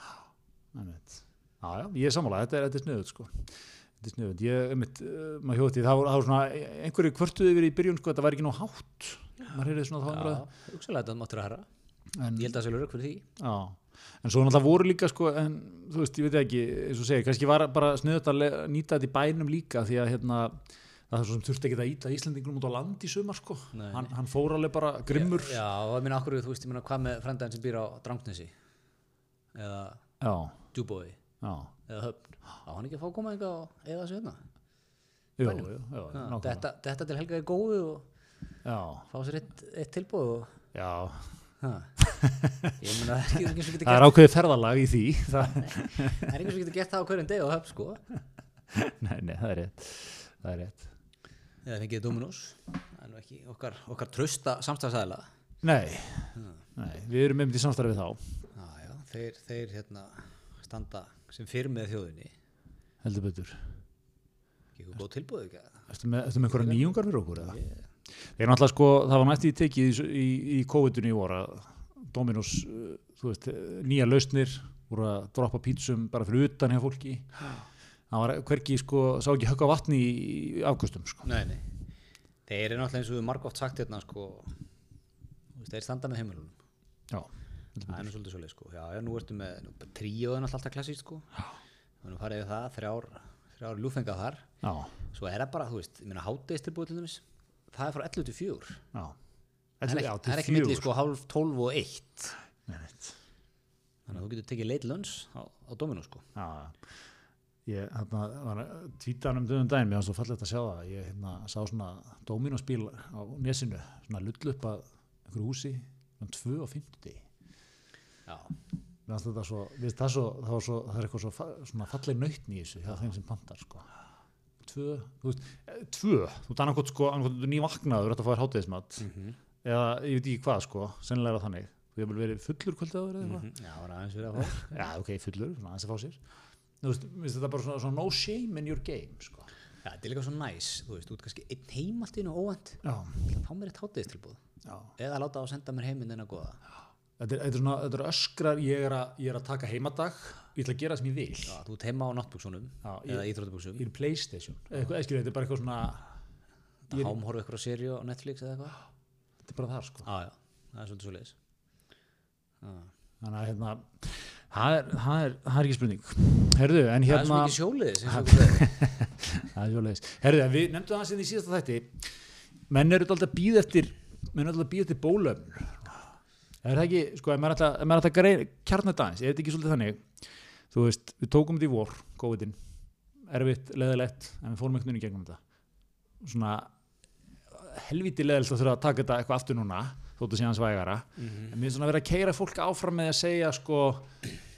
einmitt. Já, já, ég er sammála, þetta er, þetta er sniðut sko. Þetta er sniðut. Ég, einmitt, uh, maður hjóti, það voru, svona, einhverju kvörtuði yfir í byrjun sko, þetta var ekki nú hátt. Maður heyrði svona þá Já, umræðu. hugsalega þetta máttur að herra. En, Ég held að það sé lög fyrir því. já, en svo náttúrulega voru líka sko, en þú veist, ég veit ekki, eins og segir, kannski var bara sniðut að nýta þetta í bænum líka því að hérna, það er svo sem þurfti ekki að íta Íslandingum út á land í sumar sko. Hann, hann fór alveg bara grimmur. Já, og ég minna okkur, þú veist, ég minna hvað með frændaðin sem býr á Drangsnesi, eða Já, Djúbói, já, eða Höfn. Á hann ekki að fá að koma eitthvað og eða þessu hérna. jú, jú, nákvæmlega. Þetta, þetta til helgaði góðu og Já, fá sér eitt, eitt tilbúð og já, það er ekki getur það er ákveðið ferðalag í því. Það, það er ekki sem getur gert það á hverjum deg og höfn sko nei, nei, það er rétt. Það er rétt. eða fengið Dominós það er nú ekki okkar, okkar trösta samstæðsæðila Nei, nei, við erum einmitt í samstarfi þá, já, já, þeir, þeir hérna standa sem fyrir með þjóðinni heldur betur. ekki góð tilbúð ekki Ertu með, ertu með einhverja nýjungar fyrir okkur eða? Þeir eru náttúrulega sko, það var nætti í tekið í, í, í COVID-19 í að Dominos, uh, þú veist, eh, nýja lausnir, voru að droppa pítsum bara fyrir utan hjá fólki. Það var hvergi sko, sá ekki högg á vatni í, afgustum sko. nei, nei þeir eru náttúrulega eins og við margóft sagt hérna sko þeir standa með heimilunum Já, það er nú svolítið svolítið sko já, já, nú ertu með nú, tríóðin alltaf klassíst sko og nú farið við það, þrjár þrjár ljúfenga þar já, svo er það bara, þú veist, ég meina hátdeistilbúið til dæmis það er frá 11 til 4 já. það er já, ekki, til það er ekki fjögur. sko hálf 12 og 1 Nei, neitt. þannig að þú getur tekið late lunch á, á Dominó sko Já, já. Ég hérna, var að tvíta hann um döðum daginn, mér var svo fallegt að sjá það. Ég hérna, sá svona Dominos bíl á nesinu, svona lull upp að einhverju húsi, um 2 og 50. já, Mér fannst þetta svo, við það, svo, það, svo, það er eitthvað svo svona falleg nautn í þessu hjá þeim sem pantar sko. Tvö, þú veist, eh, tvö, þú veist annarkot sko, annarkot þú nývaknaður þetta að fá þér hátíðismat eða ég veit ekki hvað sko, sennilega er það þannig. Þú hefur verið fullur kvöldið áður eða eitthvað? Mhm. já, var aðeins verið að fá Já, ok, fullur, svona aðeins að fá sér. Þú veist, þetta bara svona, svona no shame in your game sko. já, þetta er líka svo næs, þú veist, ert kannski einn heim allt í einu óvænt, Já, þá mér eitt hátdeistilbúð já. eða láta á að senda mér heiminn en að goða Þetta er, þetta er svona, þetta er öskrar, ég er, að, ég er að taka heimadag, ég ætla að gera það sem ég vil. já, þú ert heima á náttbuksunum Já, eða íþróttabuksum Ég er í Playstation. Eða eitthvað, skilur, þetta er bara eitthvað svona, ég er- ykkur á seríu á Netflix eða eitthvað þetta er bara það sko. já, já, það er svolítið svo leiðis Þannig að hérna, það er, það er, það ekki spurning. Herðu, en það er svo hérna, mikið segir. það er svolítið. Herðu, en við nefndum það sem í síðasta þætti, menn eru alltaf býð eftir, menn eru alltaf býð eftir bólöfn. Er það ekki, sko, ef maður greið kjarnat aðeins, er þetta ekki svolítið þannig, þú veist, við tókum þetta í vor, COVID-in, erfitt, leðilegt, en við fórum einhvern veginn í gegnum þetta. Svona helviti leðilegt að þurfa að taka þetta eitthvað aftur núna, þóttu síðan svægara. En mér er svona að vera að keira fólk áfram með að segja, sko,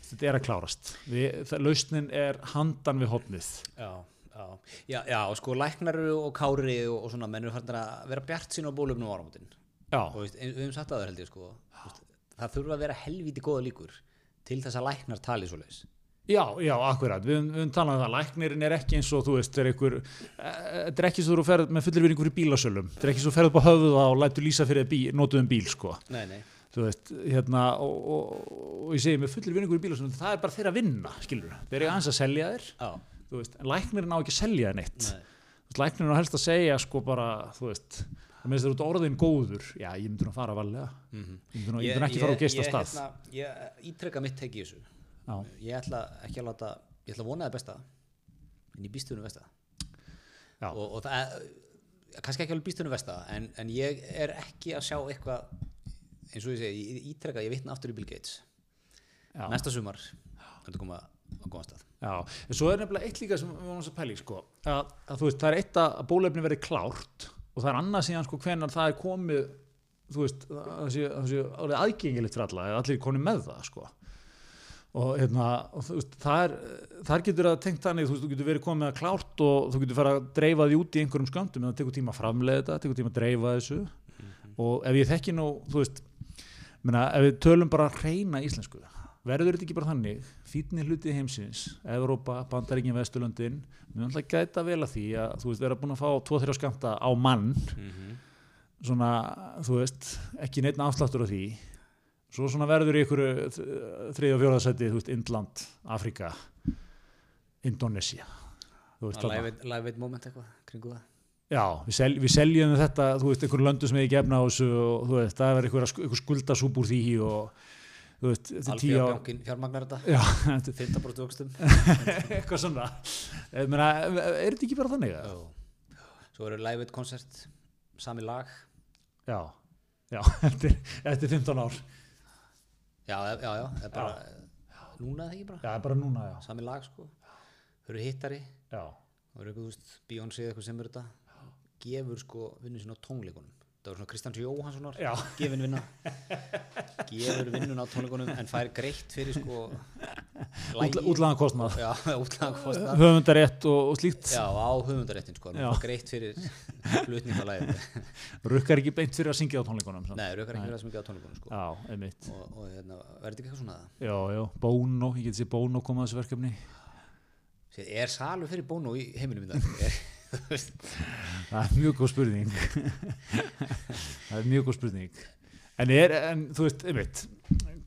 þetta er að klárast. Við, lausnin er handan við hotnið. já, já, já, já, sko læknar eru og kári og, og svona menn eru farin að vera bjart sín á bólöfnum á áramótin Já, og við höfum sagt að það held ég sko veist, það þurfa að vera helvíti góða líkur til þess að læknar tali svo leis Já, já, akkurat, við, höfum talað um það. Læknirinn er ekki eins og þú veist er einhver, eh, þetta er ekki svo þú ferð með fullir vinningur í bílasölum, þetta er ekki svo þú ferð upp á höfuð og lætur lýsa fyrir bí, notuðum bíl sko, Nei, nei, þú veist hérna, og, og, og ég segi með fullir vinningur í bílasölum, það er bara þeirra vinna, skilur þeir eru aðeins að selja þér, veist en læknirinn á ekki að selja þér neitt. Nei. Læknirinn á helst að segja sko bara, þú veist það minnst þér út orðin góður, já, ég myndi að fara valega, mm ég nú, ég myndi nú ekki fara og geista ég, stað. hérna, ég ítreka mitt teki í þessu. Já, ég ætla ekki að láta ég ætla að vona það besta en ég býst unum vesta já, og, og það kannski ekki alveg býst unum vesta en, en ég er ekki að sjá eitthvað eins og ég segi, ég ítreka ég vitna aftur í Bill Gates. Já. næsta sumar þetta koma á góðan stað. Já, en svo er nefnilega eitt líka sem við varum að pæli sko, að, að þú veist, það er eitt að bólefni verði klárt og það er annað síðan sko hvenar það er komið þú veist, það sé, það sé aðgengilegt fyrir alla, eða allir konið með það sko. Og hérna, og veist, það er þar getur það tengt þannig, þú veist, þú getur verið komið það klárt og þú getur fara að dreifa því út í einhverjum sköndum, en það tekur tíma að framleiða þetta tekur tíma að dreifa þessu. Og ef ég þekki nú, þú veist menna, ef við tölum bara reyna íslensku verður þetta ekki bara þannig? Fítni hluti heimsins, Evrópa, Bandaríkin Vesturlöndin, við ætla að gæta vel að því að þú veist, vera búin að fá 2-3 skamta á mann. Svona, þú veist, ekki neitt afsláttur á því. Svo svona verður í ykkur þriði og fjóðarsæti, þú veist, Indland Afrika, Indonesia þú veist, þarna. live, eight moment eitthvað kringu það? Já, við, sel, við seljum þetta, þú veist, einhverjum löndum sem ég gefna á þessu og þú veist, það verður einhver skuldasúb úr því og Alfjörbankin fjármagnar þetta. Já, þetta 15% vöxtum. Eitthvað svona. Meina, er þetta ekki bara þannig? Jó. svo eru live eight koncert sami lag. Já, já, eftir, eftir 15 ár. já, já, já, bara núna eða ekki bara, Já, bara núna, já. sami lag sko. Þau eru hittari. Já, og eru eitthvað, þú veist, Beyoncé eða eitthvað sem er þetta. Gefur sko vinnu sinna á tónleikunum það var svona Kristján Jóhanssonar gefin vinna. Gefur vinnun á tónleikunum en fær greitt fyrir sko útlagan kostnað höfundarétt og, og slíkt. já, á höfundaréttin sko greitt fyrir flutning á læginu Rukkar ekki beint fyrir að syngja á tónleikunum. samt. nei, raukar ekki verið sem ekki á tónleikunum sko. Já, og, og hérna, verður þetta eitthvað svona? Já, já, Bono, ég geti sér Bono koma að þessu verkefni. Er salur fyrir Bono í heiminum í dag? Er- Það er mjög góð spurning. Það er mjög góð spurning. En er, en þú veist, einmitt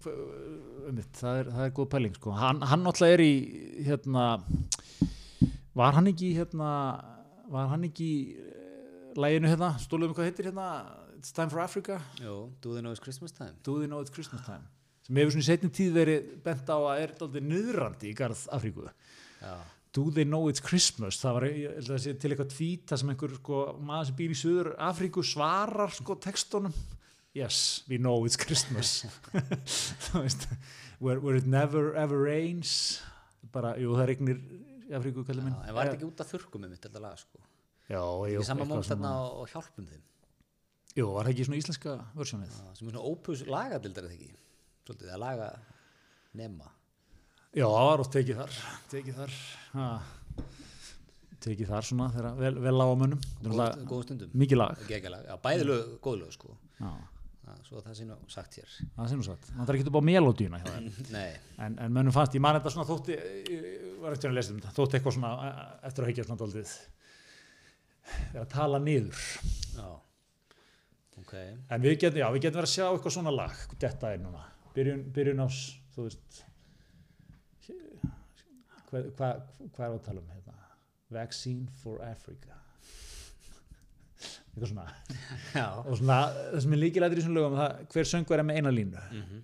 einmitt, það er, það er góð pæling sko. hann, hann náttúrulega er í hérna var hann ekki hérna var hann ekki læginu hérna, stóluðum hvað heitir hérna? It's time for Africa, jú, do they know it's Christmas time. Do they know it's Christmas time sem hefur svona í setni tíð verið bent á að er daldið nöðrandi í garð Afríku. Já, Do they know it's Christmas? Það var sé til eitthvað tvíta sem einhver sko, maður sem býr í Suður Afríku svarar sko textunum. Yes, we know it's Christmas. Veist where, where it never ever rains. Bara, jú það regnir Afríku kallið minn. En var ekki út af þurrkum með mitt þetta lag sko? Já, jú, ekki sama eitthvað mót þarna og, hjálpum þeim. Jú, var það ekki svona íslenska versjónið Já, sem er svona ópus lagadildar eða ekki? Svolítið að laga nema já, það var oft tekið þar. Tekið þar ha. tekið þar svona þegar vel, vel á á er góð, stundum. mikið lag. Já, bæði lög, góð lög sko. Já, svo það sé nú sagt hér. Það sé nú satt það er ekki upp á melodíuna hjá þeim nei, en, en mönnum fannst, ég man þetta svona þótti var eftir að lesa um þetta, þótti eitthvað svona eh, eftir að hekja svona daldið er að tala niður. Já. Ok, en við getum, já, við getum verið að sjá eitthvað svona lag þetta er núna, byrjun, byrjun ás þú veist hvað hva, hva er að tala um hérna? Vaccine for Africa. Eitthvað svona. Já. Og svona, það sem er líkilættir í svona lögum það, hver söngur er með eina línu. Mhm.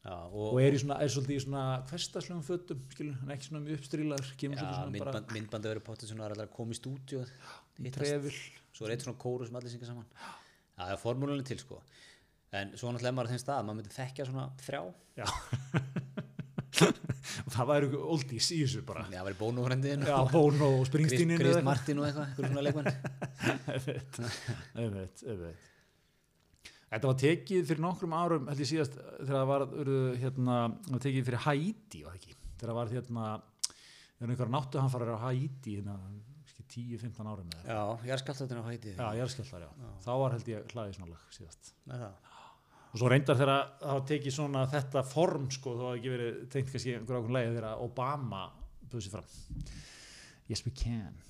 Já, og, og er, í svona, er svolítið í svona hverstaslegum fötum skilur, hann er ekki svona mjög uppstrílaður kemur já, svona myndband, myndbandi verið potið allar að koma í stúdíu svo er eitt svona kóru sem allir syngja saman. Já, það er formúlunni til sko. En svo náttúrulega maður þeim stað að maður myndi þekkja svona þrjá og það væri oldís í þessu bara. Já, það væri bónúfrendiðin já, Bono og Springsteenin Krist Martin og eitthvað, eitthvað svona leikmann einmitt Þetta var tekið fyrir nokkrum árum held ég síðast þegar það var urðu, hérna, tekið fyrir Haiti þegar það var hérna einhverja náttuhanfarar á Haiti hérna, 10-15 árum já, ég er skallt þetta á hæti Já, jarðskjaldar, já. Þá var held ég hlaðið svona lag síðast. með það og svo reyndar þegar það tekið svona þetta form sko, þá hafa ekki verið tengt kannski einhver ákveðin leið þegar Obama buðið sér fram Yes we can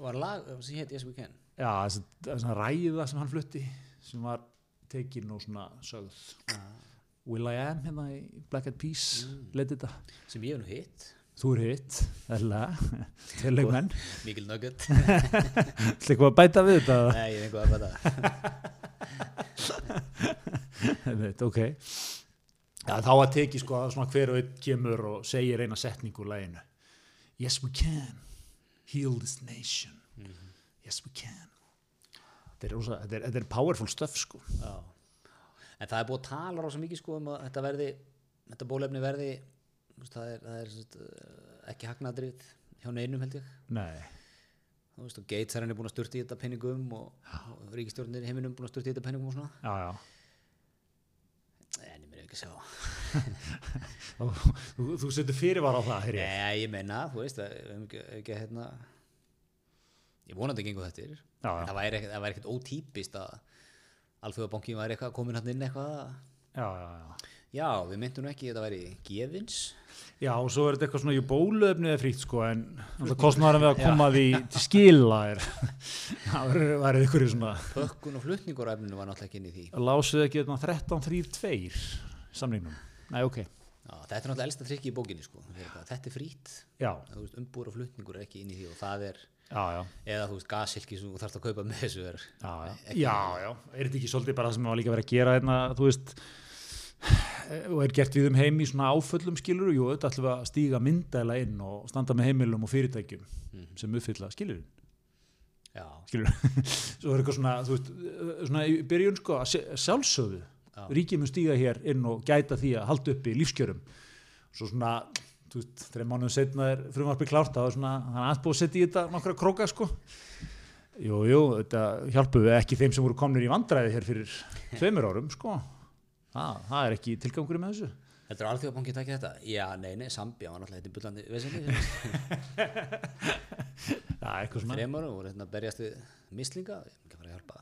var lag sem hétt Yes We Can Já, þessi, þessi ræða sem hann flutti sem var tekin og svona sögð Will I Am hérna í Black Eyed Peas mm. leiti þetta sem ég hef nú hitt Þú er hitt, eðlilega, til leikmenn. Mikil nugget. Þú eitthvað að bæta við þetta? Nei, ég er eitthvað að bæta. Veit, ok. Ja, þá að teki sko að svona hver og einn kemur og segir eina setningu úr læginu. Yes we can heal this nation. Mm -hmm. Yes we can. Þetta er, rosa, þetta er, þetta er powerful stuff sko. Já. En það er búið að tala rosa mikið sko um að þetta verði, þetta bólefni verði það er, það er sest, ekki hagnadrið hjá neinum held ég Nei. Þú veist og Gates er henni búin að styrta í þetta penningum og, og ríkistjórnir í heiminum búin að styrta í þetta penningum og svona. Já, já. en ég meina ekki að sjá. Þú, þú setur fyrirvar á það Nei, ég meina, þú veist við hefum ekki, ekki hérna ég vonandi að gengur þetta það væri ekkert ótípist að alþjóðabankin væri eitthvað komin hann inn eitthvað. Já, já, já Já, við myndum ekki að þetta væri gefins. Já, og svo er þetta eitthvað svona, jú, bólöfnið er fríkt, sko, en það kostnar að við að koma því til skila er, það verður ykkur í svona... Pökkun og flutninguræfninu var náttúrulega ekki inn í því. Lásuðu ekki þetta 13.3.2 samlingnum? Nei, ok. Já, þetta er náttúrulega elsta trikki í bókinni, sko. Þetta er frít, umbúr og flutningur er ekki inn í því og það er... Já, já. eða þú veist gasilki sem þú þarfst að kaupa með þessu er já, já, já, er þetta ekki svolítið bara það sem við varum líka verið að gera hérna, þú veist og er gert við um heim í svona áföllum skilur og þetta ætlum við að stíga myndæla inn og standa með heimilum og fyrirtækjum mm. sem uppfylla skilurinn skilur svo er eitthvað svona, veist, svona í byrjun sko sjálfsögðu. Ríkið mun stíga hér inn og gæta því að halda upp í lífskjörum. Svo svona þreim mánuðum setna er frumarpi klárt það er svona, hann aðbúið að setja í þetta nokkra króka sko. Jújú, jú, þetta hjálpuðu ekki þeim sem voru komnir í vandræði hér fyrir tveimur árum sko það, það er ekki tilgangur með þessu? Þetta er alþjóðabankið takkið þetta? Já, nei, nei, Sambja var náttúrulega þetta bullandi vesenni Já, eitthvað svona. Þreymur og hérna berjast við mislinga ég er ekki að fara að hjálpa.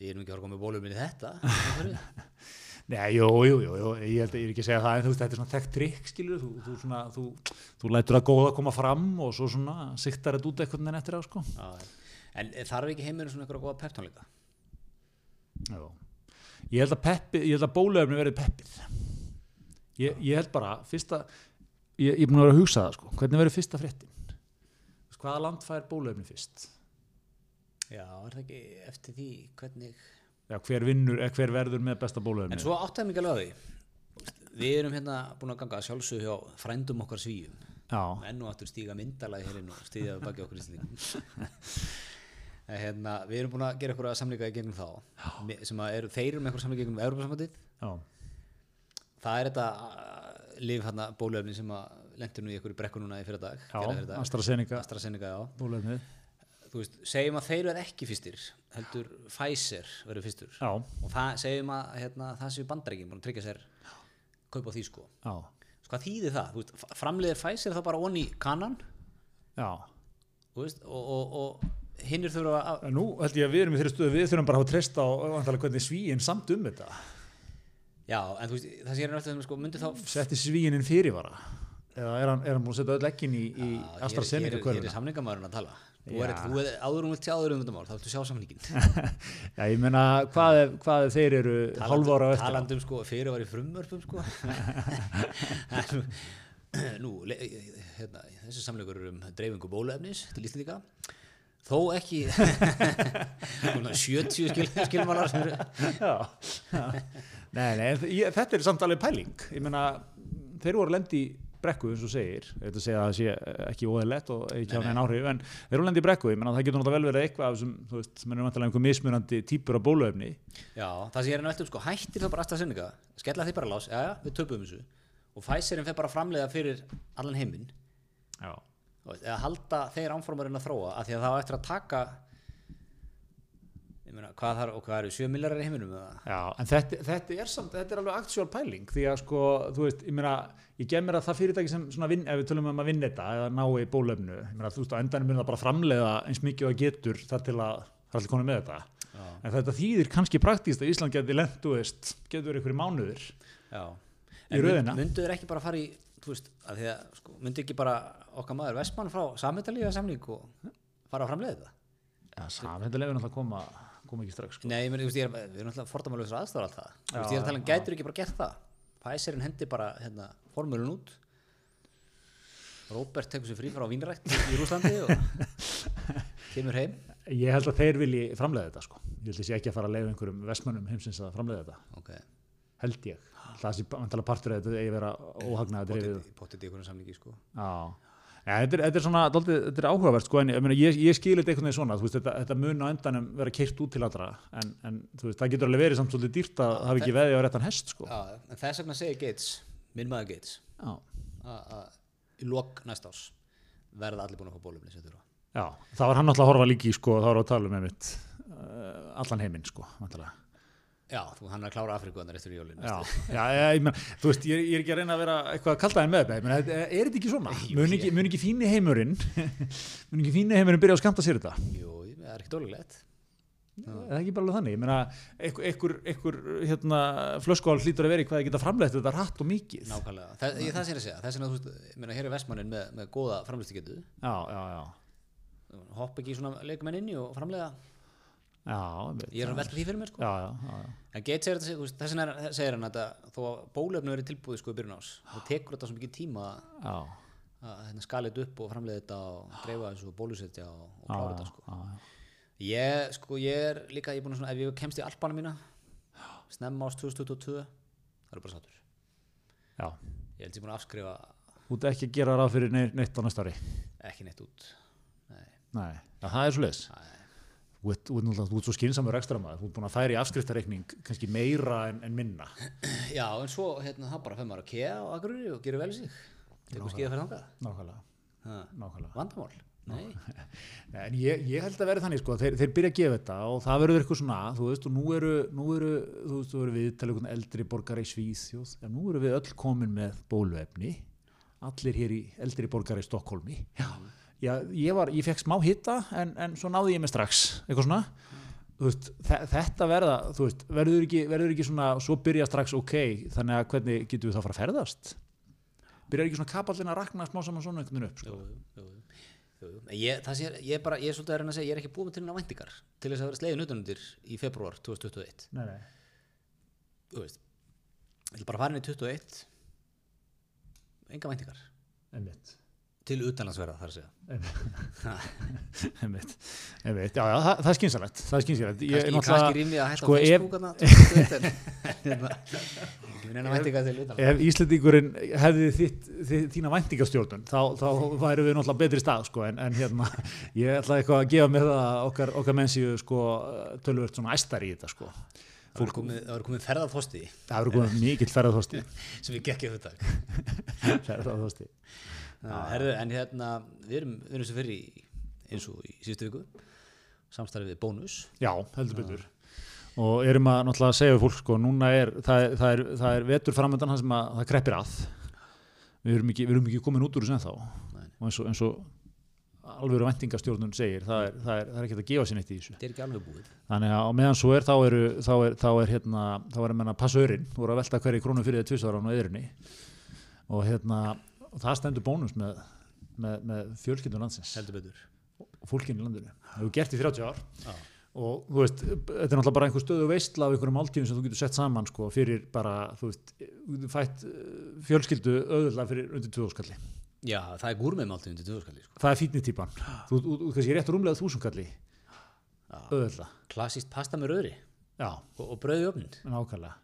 Ég er ekki að fara að koma í bólum minni þetta. Nei, jú, jú, jú, jú ég held ég er ekki að segja það en þú veist, þetta er svona þekkt trikk, skilur þú, þú, svona, þú, þú lætur að góða að koma fram og svo svona siktar þetta út eitthvað en eftir á, sko. En þarf ekki heiminu svona eitthvað góða peptónleika? Já ég held að, peppi, ég held að bólöfni verið peppið. Ég, ég held bara fyrsta, ég, er búin að vera að hugsa það sko, hvernig verið fyrsta fréttin? Hvaða land fær bólöfni fyrst? Já, er það ekki eftir því hvernig já, hver vinnur, hver verður með besta bólöfni en svo áttæðum ekki alveg að við erum hérna búin að ganga sjálfsög hjá frændum okkar svíum. Enn og aftur stíga myndalagi hérinn og stíðja baki okkur í slíkum Hérna, við erum búin að gera eitthvað samlinga í gegnum þá. Sem er, þeir eru með eitthvað samlinga í gegnum Európa-samhandið það er þetta uh, liv hérna bólöfni sem lendir nú í eitthvað brekku núna í fyrir dag já, AstraZeneca, AstraZeneca þú veist, segjum að þeir verð ekki fyrstir heldur Pfizer verður fyrstur. Já. og það, segjum að hérna, það séu bandreikin búin að tryggja sér kaupa því sko. Já. hvað þýðir það? Veist, framleiðir Pfizer þá bara onni kannan veist, og, og, og hinnir þurfa að Nú held ég að við erum í þeirri stöðu við þurfum bara að treysta á hvernig svíinn samt um þetta. Já, en þú veist, það sé hérna alltaf sko, myndi þá Setti svíinn fyrirvara eða er hann, er hann búin að setja öll ekkin í, í AstraZeneca kvöruna? Ég er samningamæðurinn að tala. Þú er, er áður um vilt sjá áður um þetta mál, þá ættu sjá samningin Já, ég menna, hvað, hvað þeir eru halvára eftir? Talandum sko, fyrir var í frumvörpum sko. Nú, hérna, þessi samlingur um dreifingu bóluefnis til Íslandika þó ekki. 70 skil, skilmálar. Nei, nei, ég, þetta er samtalið pæling. Ég meina, þeir voru lendi brekku eins og segir, að segja að það sé ekki óðilegt og ekki á neina áhrif en þeir voru lendi brekku, ég meina það getur náttúrulega vel verið eitthvað sem, þú veist, sem er náttúrulega einhver mismunandi típur af bóluefni. Já, það sem ég er að velta um sko, hættir það bara AstraZeneca? Skella því bara lás, já já, við töpum þessu. Og Pfizerinn fer bara framlega fyrir allan heiminn. Já eða halda þeir ánformarinn að þróa af því að það á eftir að taka Meina, hvað, þar, hvað eru 7 millarar í heiminum Já, en þetta, þetta er samt þetta er alveg aktúal pæling því að sko, þú veist, ég meina, ég gef mér að það fyrirtæki sem svona vinn, ef við tölum um að vinna þetta eða ná í bólöfnu, ég meina, þú veist, á endanum mun það bara framleiða eins mikið og getur þar til að það er allir konið með þetta en þetta þýðir kannski praktíst að Ísland geti veist, getur verið einhverju mánuðir Já. Í röðina. Myndu þeir ekki bara fara í, þú veist, að því að, sko, myndu ekki bara okkar maður Vestmann frá samhættalíða samning og fara að framleiða þetta? Já, samhendilega er náttúrulega að koma, koma ekki strax sko. Nei, ég meni, þú veist, ég er, við erum alltaf fordæmalöfis aðstáður alltaf. Þú Já, veist, ég er að tala um, gætur ekki bara gert það? Pfizerin hendi bara, hérna, formulun út. Róbert tekur sér frí frá vínrætt í Rúslandi og kemur heim. Ég held að þeir vilji framleiða þetta sko. Ég held að sé ekki að fara að leiða einhverjum vestmönnum heimsins að framleiða þetta, Ok, held ég Það sé mantala partur að þetta eigi vera óhagnaða drifið potið í einhvern samningi, sko. Já, ja, þetta, er, þetta er svona þetta er áhugavert sko, en ég, ég, ég skil þetta einhvern veginn svona, veist, þetta, þetta mun á endanum vera keirt út til allra, en, en veist, það getur alveg verið samt svolítið dýrt að hafa ekki veði á réttan hest sko. Já, en þess vegna segir Gates, minn maður Gates, að í lok næst ás verða allir búin að fá bólumni já, það var hann alltaf að horfa líki sko, þá var að tala um einmitt uh, allan heiminn sko, vantilega. Já, þú hann er að klára Afríku þannig eftir jólin. Já, já, ég, meina, þú veist, ég, ég er ekki að reyna að vera eitthvað að kalda þeim með þetta, ég meina, þetta- er þetta ekki svona? Jú, Mun ekki, mun ekki fíni heimurinn, mun ekki fíni heimurinn byrja að skamta sér þetta? Jú, það er ekki dólulegt. Er það ekki bara alveg þannig? Ég meina, einhver, einhver, hérna, flöskuál hlýtur að vera í hvað það geta framleitt þetta rætt og mikið. Nákvæmlega. Það, ég, það er að segja. Það sem að þú veist, ég meina, hér er Vestmannin með, með góða framleiðstíkjötu. Já, einmitt. Ég er að velta því fyrir mér, sko. Já, já, já, já. En Gates segir þetta, þess vegna er- segir hann að þó að bólefnu verið tilbúið sko í byrjun ás, þá tekur þetta svo mikið tíma að, Já, að hérna, skala þetta upp og framleiða þetta og dreifa þessu bólusetja og, og klára þetta, sko. já, Ég, sko, ég er líka, ég er búin að svona, ef ég kemst í alpana mína, snemma ás 2022, það er bara sattur. já. Ég held ég búin að afskrifa Þú ert ekki að gera ráð fyrir neitt, á næsta ári. ekki neitt út. Nei, Nei, já, það er svo leis. Þú ert, þú ert, þú ert svo skinsamur ekstra maður. Þú ert búin að færa í afskriftareikning kannski meira en, en minna. Já, en svo, hérna, það bara fyrir maður að kea á Akureyri og gera vel í sig. Tekur skíða fyrir þangað. Nákvæmlega, nákvæmlega. Vandamál. Nei. Nei, En ég, ég held að vera þannig sko, þeir, þeir byrja að gefa þetta og það verður eitthvað svona, þú veist, og nú eru, nú eru, þú veist, þú eru við tala um eldri borgar í Svíþjóð, en nú eru við öll komin með bóluefni, allir hér í eldri borgar í Stokkólmi. Já, Já ég, var, ég fekk smá hitta en, en svo náði ég mig strax, eitthvað svona. Veist, þe- þetta verða, veist, verður ekki, verður ekki svona, svo byrja strax ok, þannig að hvernig getum við þá að fara að ferðast? Byrjar ekki svona kapallin að rakna smá saman svona einhvern veginn upp, sko? jú, jú, jú, Ég, það sé, ég, er bara, ég er svolítið að reyna að segja, ég er ekki búið með til hérna væntingar til þess að vera slegin utanundir í februar 2021. Nei, nei. Þú veist, ég vil bara fara inn í 21, enga væntingar. Einmitt. Til utanlandsverða, þar að segja. Einmitt, einmitt, já, já, það, það er skynsalegt það er skynsalegt ég, Kannski, rýmið að hætta sko, á ef- Facebook þarna 2021, en ekki minna væntingar til utanlands. ef Íslandingurinn hefði þitt, þitt, þína væntingastjórnun þá, þá væru við náttúrulega betri stað sko, en, en hérna, ég ætla eitthvað að gefa með það að okkar, okkar menn séu sko, tölvöld svona æstar í þetta sko. Það voru komið, voru ferðarþosti það eru komið mikill ferðarþosti sem við gekkið dag. ferðarþosti Herðu, en hérna, við erum, við erum sem fyrir í, eins og í síðustu viku, samstarfið við Bónus. já, heldur betur. Og erum að náttúrulega segja við fólk sko, núna er, það, er, það, er, það er vetur framöndan hann sem að það kreppir að. Við erum ekki, við erum ekki komin út úr þessu ennþá. Og eins og, eins og alvöru væntingastjórnun segir það er, það er, það er ekki að gefa sér neitt í þessu. Þetta er ekki alveg búið. þannig að meðan svo er þá eru þá er, þá er hérna þá er að menna passa örin þú voru að velta hverju krónu fyrir þið tvisvaran og öðrunni og hérna og það stendur bónus með, með, með fjölskyldun landsins. Og fólkinn í landinu. Það hefur gert í 30 ár. Já. og þú veist, þetta er náttúrulega bara einhver stöðu veistla af einhverjum máltíðum sem þú getur sett saman sko, fyrir bara, þú veist, fætt eh, fjölskyldu auðvitað fyrir undir 2000 skalli Já, það er gúrmið máltið undir tvöðskalli, sko. það er fítni típan. Þú, þú, þú kannski rétt rúmlega Já. auðvitað, Klassíst pasta með röðri. Já, og, og brauði öfnin. nákvæmlega.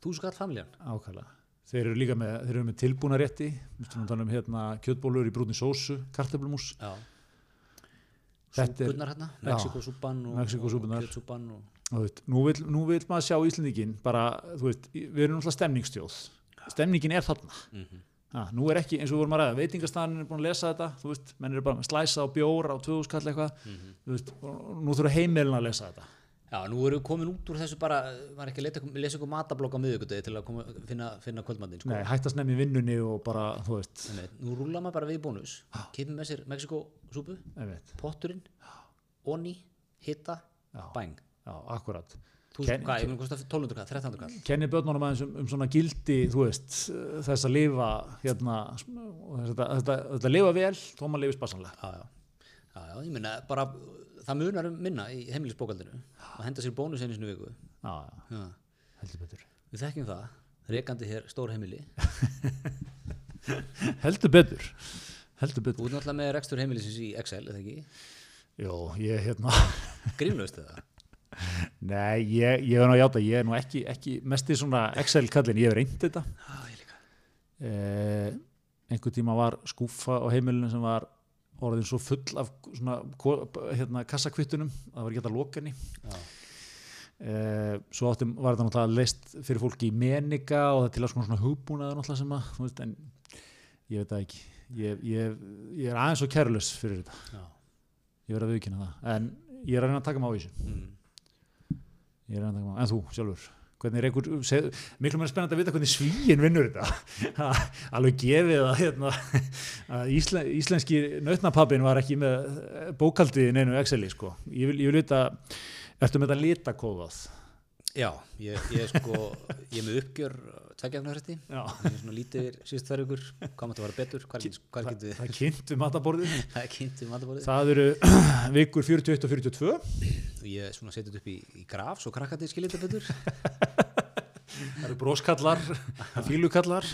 Þú skall familjan. ákvæmlega þeir eru líka með, þeir eru með tilbúna rétti við skulum tala um hérna kjötbólur í brúnni sósu, er- Súpurnar hérna. Mexikosúpan og, og kjötsúpan og... og nú, vil, nú vil maður sjá Íslendingin bara, þú veist, við erum náttúrulega stemningstjóð stemningin er þarna. Mm ha, nú er ekki, eins og við vorum að ræða, veitingastæðan er búin að lesa þetta, þú veist, menn eru bara með slæsa á bjór á 2000 kall eitthvað. Mhm. þú veist, og nú þurfa heimilin að lesa þetta Já, nú erum við komin út úr þessu bara, var ekki að leta, lesa ykkur matablokk á miðugudegi til að koma, finna, finna kvöldmandinn, sko. Nei, hættast nefn í vinnunni og bara, þú veist. Nei, nú rúla maður bara við í bónus, kipum með sér Mexikosúpu, potturinn, onni, hitta, Já. bæng. já, akkurat Þú veist, hvað, ég mun kosta 1200 kall, 1300 kall? Kenni börnunum aðeins um, um svona gildi þú veist, þess að lifa hérna, þetta, þetta, þetta lifa vel, þó maður lifi spassanlega. Já, já. já, já, ég minna bara það munar um minna í heimilisbókaldinu að henda sér bónus einu sinni í viku. Já, já, já. heldur betur. Við þekkjum það, rekandi hér stór heimili. Heldur betur. Heldur þú betur ert náttúrulega með rekstur heimilisins í Excel, eða ekki? Jó, ég hérna. Grímlaust eða? Nei, ég, ég er nú að játa, ég er nú ekki, ekki mest í svona Excel-kallin, ég hef reynd þetta. Já, ég líka. Eh, einhver tíma var skúfa á heimilinu sem var orðin svo full af svona hérna, kassakvittunum, að loka henni. Já, eh, svo áttum var þetta náttúrulega leist fyrir fólki í meninga og það til að svona hugbúnaður náttúrulega sem að, veist, en ég veit það ekki. Ég, ég, ég er aðeins og kærlus fyrir þetta, já. ég verð að viðkynna það. En ég er að reyna að taka mig á þessu. Mm. Ég er að taka maður, en þú sjálfur hvernig er einhver, miklu meira spennandi að vita hvernig svíin vinnur þetta. Alveg gefið að, hérna, að íslen, íslenski nautnapappin var ekki með bókaldið í neinu Exceli sko, ég vil, ég vil vita ertu með þetta litakóðað já, ég, ég sko ég er með uppgjör tveggjafnarhætti Já. ég er svona lítið síðust þær ykkur hvað maður að vera betur, hvað getur við það er kynnt um mataborðið það er kynnt um mataborðið það eru vikur 41 og 42 og ég svona setjum þetta upp í, í graf svo krakkandi skilir þetta betur. Það eru bróskallar fílukallar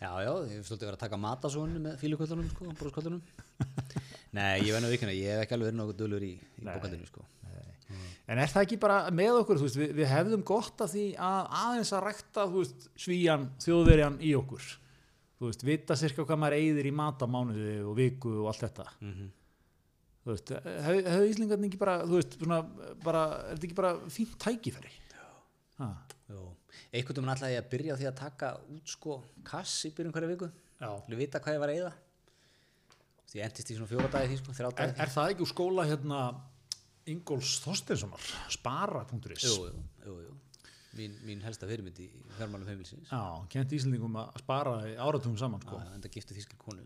já, já, ég hef svolítið verið að taka matasónu með fíluköllunum, sko, brósköllunum nei, ég venna vikuna, ég hef ekki alveg verið nokkuð dölur í, í bókaldinu, sko En er það ekki bara með okkur, veist, við, við hefðum gott af því að aðeins að rækta, veist, svíjan, þjóðverjan í okkur. Þú veist, vita sirka hvað maður eyðir í matamánuði og viku og allt þetta. mm Þú veist, hefðu hef Íslingarnir ekki bara, þú veist, svona, bara, er þetta ekki bara fínt tækifæri? Já. Jú, einhvern veginn alltaf ég að byrja á því að taka út sko kass í byrjun hverja viku Já. til að vita hvað ég var að því ég endist í svona fjóra dagi því sko, Er, er það ekki úr skóla hérna Ingóls Þorsteinssonar, spara.is? Mín, mín helsta fyrirmynd í fjármálum heimilsins Já, kent Íslendingum að spara áratugum saman, sko. en það gifti þýskir konu.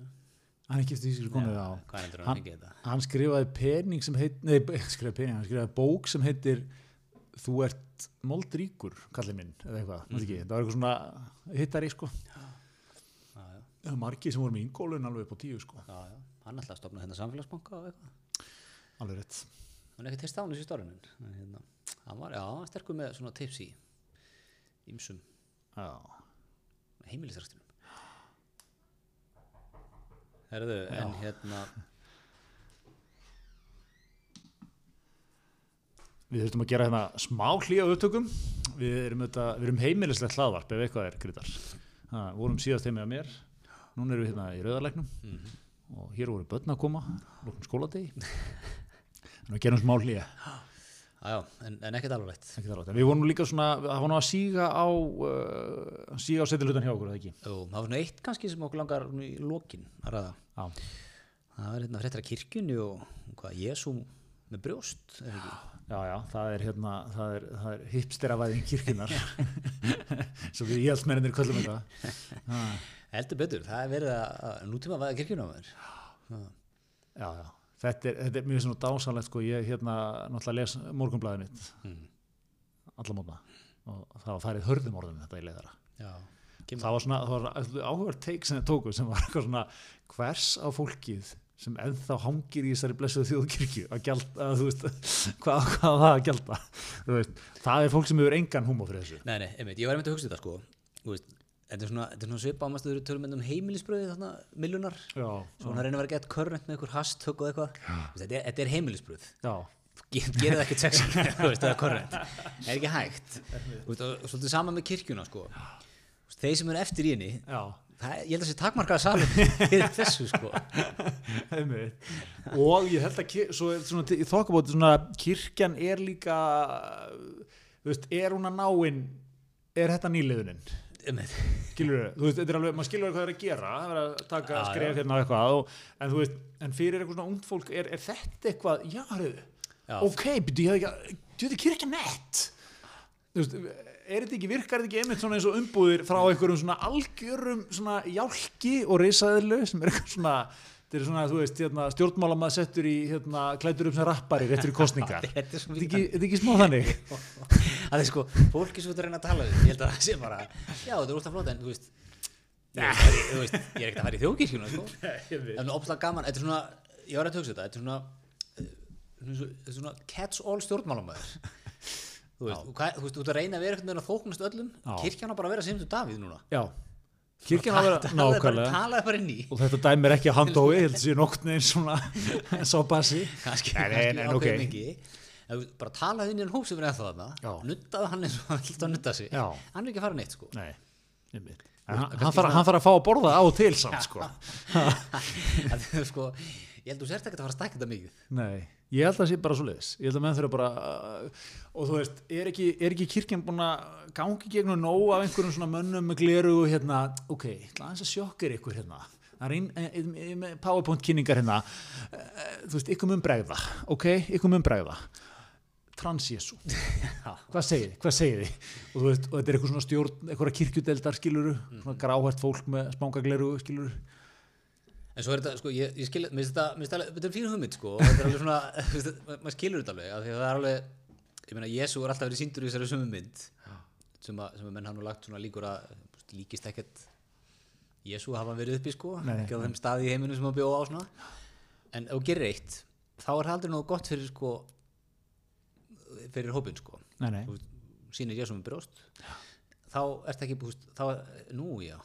Hann er kipt í Íslenski konu, endur Hann- hann skrifaði pening sem heit nei, skrifaði pening, hann skrifaði bók sem heitir þú ert moldríkur kallið minn, eða eitthvað, mm ekki, það var eitthvað svona hittari sko. Margir sem voru með ingólun alveg upp á tíu sko. Já, já. hann alltaf stofnaði hérna samfélagsbanka alveg rétt hann er ekki testa á hann stórun en hérna, hann var, já, sterkur með svona tips í ýmsum Já, heimilisrækstunum Herðu, en hérna við þurfum að gera hérna smá hlýja upptökum. Við erum, erum heimilislegt hlaðvarp ef eitthvað er grítar ha, vorum síðast heimið að mér. Núna erum við hérna í rauðarleiknum Mhm. og hér voru börn að koma lóknum skóladegi en við gerum smá hlýja Já, en, en ekkert alvarlegt. Á þetta. Við vorum líka svona, það var nú að síga á, uh, síga á setja hlutan hjá okkur, eða ekki? Jú, það var svona eitt kannski sem okkur langar í lokin að ræða. Já. Það er hérna fréttir að kirkjunni og hvað, Jésu með brjóst, er ekki? Já, já, það er hérna, það er, það er hipsteravæðin kirkjunar. Svo við íhaldsmennir köllum þetta. Ha, Heldur betur, það er verið að, að nútíma væða kirkjuna á mér. já, já. Þetta er, þetta er mjög svona dásanlegt, sko. Ég hérna náttúrulega les morgunblæðið mitt, Mm. alla mótna. Og það var farið hörðum orðum þetta í leiðara. Já. Það var svona, það var áhverð teik sem þið tóku sem var eitthvað svona hvers á fólkið sem ennþá hangir í þessari blessuðu þjóðkirkju að gjalda, að þú veist, hvað, hvað það að gjalda, þú veist, það er fólk sem hefur engan húmó fyrir þessu. Nei, nei, einmitt, ég var einmitt að hugsa þetta sko. Þú veist, þetta er svona, er svona svipa ámastu þau tölum um heimilisbröði þarna, millunar. Já, Svo hann reyna að vera gett körrent með einhver hashtag og eitthvað. Þetta þetta er heimilisbröð. já, Ge- gerir það þú veist, það er korrent það er ekki hægt veist, og svolítið sama með kirkjuna sko. Þeir sem eru eftir í henni já, það, ég held að það sé takmarkaða saman fyrir þessu sko. og ég held að, svo svona, í þokkabóti svona, kirkjan er líka, veist, er hún að náinn, er þetta nýliðunin? Skilur þú veist, þetta er alveg, maður skilur hvað það er að gera það er að taka Já, skref hérna eitthvað og, en þú veist, en fyrir eitthvað svona ungt fólk er, er þetta eitthvað, já, Já. ok, byrju, ég ekki, þú veit, kirkja nett. Þú veist, er þetta ekki, virkar þetta ekki einmitt svona eins og umbúðir frá einhverjum svona algjörum svona jálki og risaðilu sem er eitthvað svona, þetta er svona, þú veist, hérna, stjórnmálamað settur í, hérna, klætur upp sem rappari í kostningar Þetta er svo Þetta er ekki, þetta er ekki smá þannig. Það er sko, fólki sem þú ert að reyna að tala við Ég held að það sé bara, já þetta er úrst að flota En þú veist, er þú veist, ég er ekkert að fara í þjókirkjuna sko. Veit. En opslega gaman, þetta er svona Ég var að töksa þetta, þetta er svona eh, svona- Þetta er svona catch-all stjórnmálamæður Þú veist, og hvað- þú veist, þú ert að reyna að vera einhvern veginn að þóknast öllum. Já. Kirkjan á bara að vera Sigmundur Davíð núna. Já, kirkjan að vera Talaðu bara, nákvæmlega talaðu bara inn í og þetta dæmi er ekki að handói, ég held að sé nokt neginn svona sá bassi kannski, Nei, nei, kannski nei, ákveðin ok. ekki En þú bara talaði inn í hann hóp sem er þarna Já. nuttaði hann eins og hann vilt að nutta sig. Hann er ekki að fara neitt sko. Nei, hann, þarf að fá að borða á og til samt sko. Ég held þú sért ekki að fara að stækja þetta mikið. Nei, ég held að það sé bara svo leiðis ég held að menn þurfa bara uh, og þú veist, er ekki, er ekki kirkjan búin að gangi gegnum nóg af einhverjum svona mönnum með gleru hérna, ok, aðeins að sjokkir ykkur hérna. Það er ein, ein, powerpoint kynningar hérna. Uh, þú veist, ykkur mun bregða ok, ykkur mun bregða. Transjésu, hvað segið þið? Hvað segið þið, og þú veist, og þetta er eitthvað svona stjórn, eitthvað kirkjudeldar skiluru svona gráhært fólk með spangagleru skiluru en svo er þetta, sko, ég, ég skil mér finnst þetta, þetta, er fyrir hugmynd sko og þetta er alveg svona, maður skilur þetta alveg af því að það er alveg, ég meina, Jésu er alltaf verið síndur í þessari sömu mynd sem að, sem að menn hann nú lagt svona líkur að líkist ekkert Jésu hafa verið uppi sko, Nei, ekki á þeim staði í heiminu sem að bjóða á svona. En ef þú gerir eitt, þá er það aldrei nógu gott fyrir sko fyrir hópin sko. Sýnir Jésu með brjóst þá ertu ekki búist þá, nú já,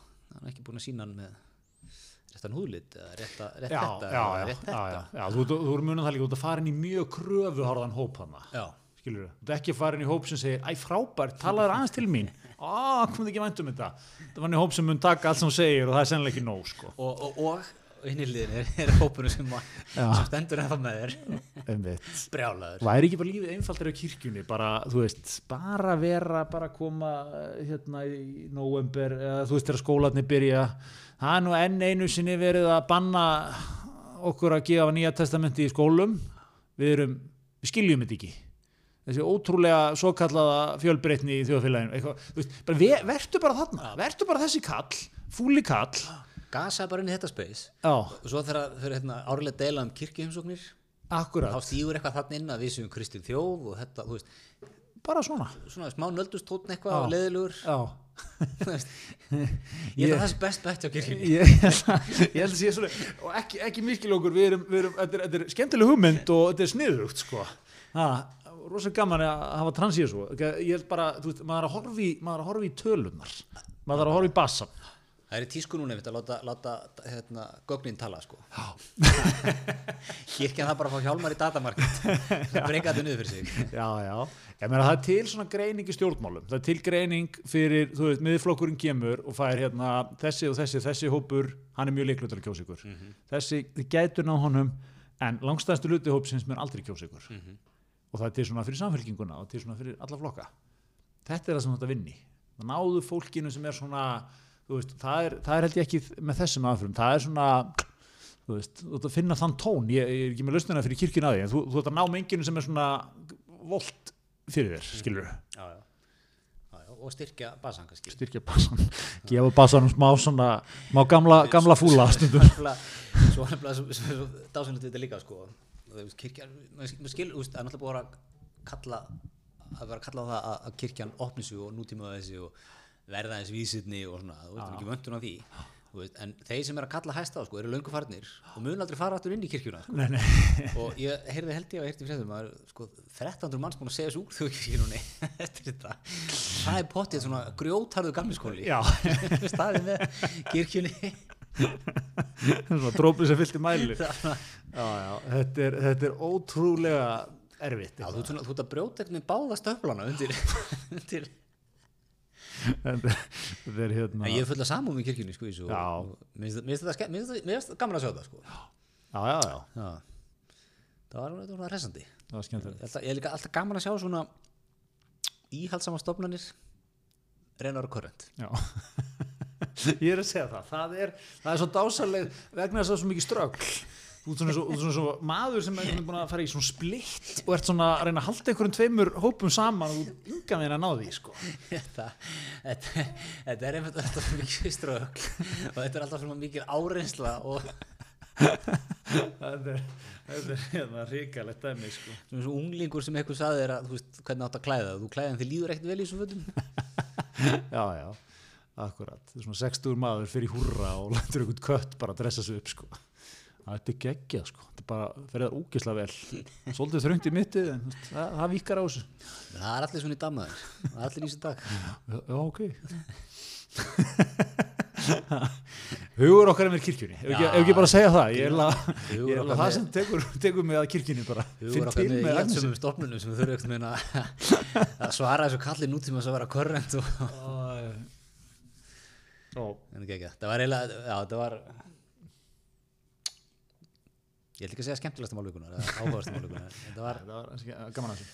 réttan húðlit eða rétta, rétt já, þetta já, eða rétt þetta? já, þú, þú, þú er munið það líka, ert að fara inn í mjög kröfuharðan hóp hana, já, skilur þú, þú ert ekki að fara inn í hóp sem segir, æ frábært, talaður aðeins til mín, á, komið ekki vænt um þetta, það var inn í hóp sem mun taka allt sem þú segir og það er sennilega ekki nóg, sko. og, og, og inn í liðin er, hópunum sem, sem stendur ennþá með þér. Brjálaður. Væri ekki bara lífið einfaldar á kirkjunni, bara, þú veist, bara vera, bara koma hérna í november, eða þú veist, þegar skólarnir byrja, það er nú enn einu sinni verið að banna okkur að gefa nýja testamenti í skólum, við erum, við skiljum þetta ekki. Þessi ótrúlega svo kallaða fjölbreytni í þjóðfélaginu, eitthvað, þú veist, bara ve, vertu bara þarna, vertu bara þessi kall, fúli kall, gasaði bara inn í þetta space. Já, og svo þegar þeir hérna, árlega deila um kirkjuheimsóknir akkurat, þá stígur eitthvað þannig inn að við séum kristin þjóð og þetta, þú veist, bara svona, svona smá nöldust tótn eitthvað og leðilugur já. Þú veist. ég held að það sé best bætt á kirkjunni. Ég held að ég held að sé svona og ekki, ekki miskilókur, við erum, við erum þetta, er, þetta er skemmtileg hugmynd og þetta er sniðugt sko. ha, rosa gaman að hafa transið svo ég held bara, þú veist, er maður er að horfi í tölunar maður er að horfi í bassan Það er í tísku núna að láta, láta hérna, gögnin tala sko. Kirkjan það bara að fá hjálmar í datamarkið. Það breyka þetta niður fyrir sig. Já, já, ég meina það er til svona greining í stjórnmálum, það er til greining fyrir, þú veist, miðflokkurinn kemur og fær hérna, þessi og þessi, þessi hópur hann er mjög leiklur til að kjósa ykkur. Þessi, þið gætur ná honum en langstæðstu luti hópsins mun aldrei kjósa ykkur. Og það er til svona fyrir samfélkinguna og til svona fyrir alla flokka. Þetta það það veist, það er, það er held ég ekki með þessum aðfrum, það er svona þú veist, þú ert að finna þann tón. Ég, ég er ekki með lausnina fyrir kirkjun að því en þú, þú ert að ná menginu sem er svona volt fyrir þér, skilur já, já. Já, já, og styrkja basan kannski styrkja bassan, gefa bassanum smá svona, má gamla, gamla fúla stundum. svo er nefnilega dásanlega þetta líka sko. Kirkjan, skil, það er náttúrulega búið að kalla að vera að kalla á það að, að kirkjan opni sig og nútíma þessi og verða þessi vísitni og svona, þú veist, ekki vöntun á því. Veist, en þeir sem er að kalla hæsta á sko, eru löngu farnir og mun aldrei fara aftur inn í kirkjuna sko. nei, nei, og ég heyrði held ég að heyrði fréttum að sko, 1300 manns búin að segja þessu úr þjóðkirkjunni eftir þetta. Það er pottið svona grjótarðu gamliskóli. Já. Staðið með kirkjunni. Drópið sem fyllt í mæli já, já, þetta er, þetta er ótrúlega erfitt Já, þú, þú ert að brjóta eitthvað með báða stöflana undir, undir þetta er hérna ég er full að samúð með kirkjunni sko, í mér finnst þetta- gaman að sjá það sko. já, já, já, Já. það var svona resandi ég er líka alltaf gaman að sjá svona íhaldsama stofnanir reynar og korrent já. Ég er að segja það, það er, það er svo dásaleg vegna þess að það er svo mikið strögl þú ert svona svo, þú ert svona svo maður sem er búin að fara í svona splitt og ert svona að reyna að halda einhverjum tveimur hópum saman og þú ynga meina að ná því sko. þetta, þetta, þetta er einmitt alltaf mikið strögl og þetta er alltaf svona mikið áreynsla og, þetta er, þetta er hérna ríkalegt dæmi sko. Svona og unglingur sem eitthvað saði er að þú veist hvernig átt að klæða það. þú klæða en þið líður ekkert vel í þessum fötum já, já, akkurat þetta er svona 60 maður fyrir húrra og lætur einhvern kött bara að dressa sig upp sko. Þetta er geggjað sko. þetta er bara fyrir það úkisla vel. Svolítið þröngt í mittið en það, það vikar á þessu. Það er allir svona í damaður það er allir í þessu dag. Já, ok. Hugur okkar er með kirkjunni. Ef ekki, ekki bara segja það ég er alveg Hugur það sem tekur, tekur mig að kirkjunni bara. Til okkar með með í Agnesi allsumum stofnunum sem við þurfum ekkert meina að svara þessu kalli nútíma að vera korrent og það var eiginlega það var ég ætla ekki að segja skemmtilegasta málvíkunar eða áhugaðasta málvíkunar það var, var ansi gaman að þessu.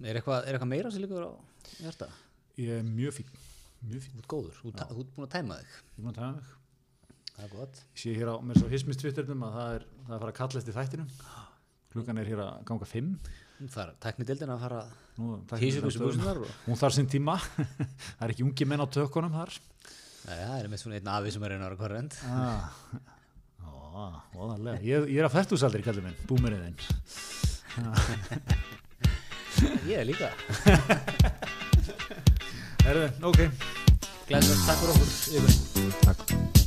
Er eitthvað, er eitthvað meira sem líkur á hjarta? ég er mjög fín mjög fín Þú ert góður, þú ert- búin að tæma þig. Ég er búin að tala mig. Það er gott. Ég sé hér á mér svo hismist twitternum að það er, það er að fara að kalla eftir þættinum. Klukkan er hér að ganga fimm. Það er teknidildin að fara og hún þarf sinn tíma. Það er ekki ungi menn á tökunum þar. Já, já, það með svona einn afi sem einn ára korrent. Ó, óðarlega ég, ég er að færtúsaldri kallið minn, búmerinn þinn. Ég er líka. Herðu, ok. Glæðilegt, takk fyrir okkur. Takk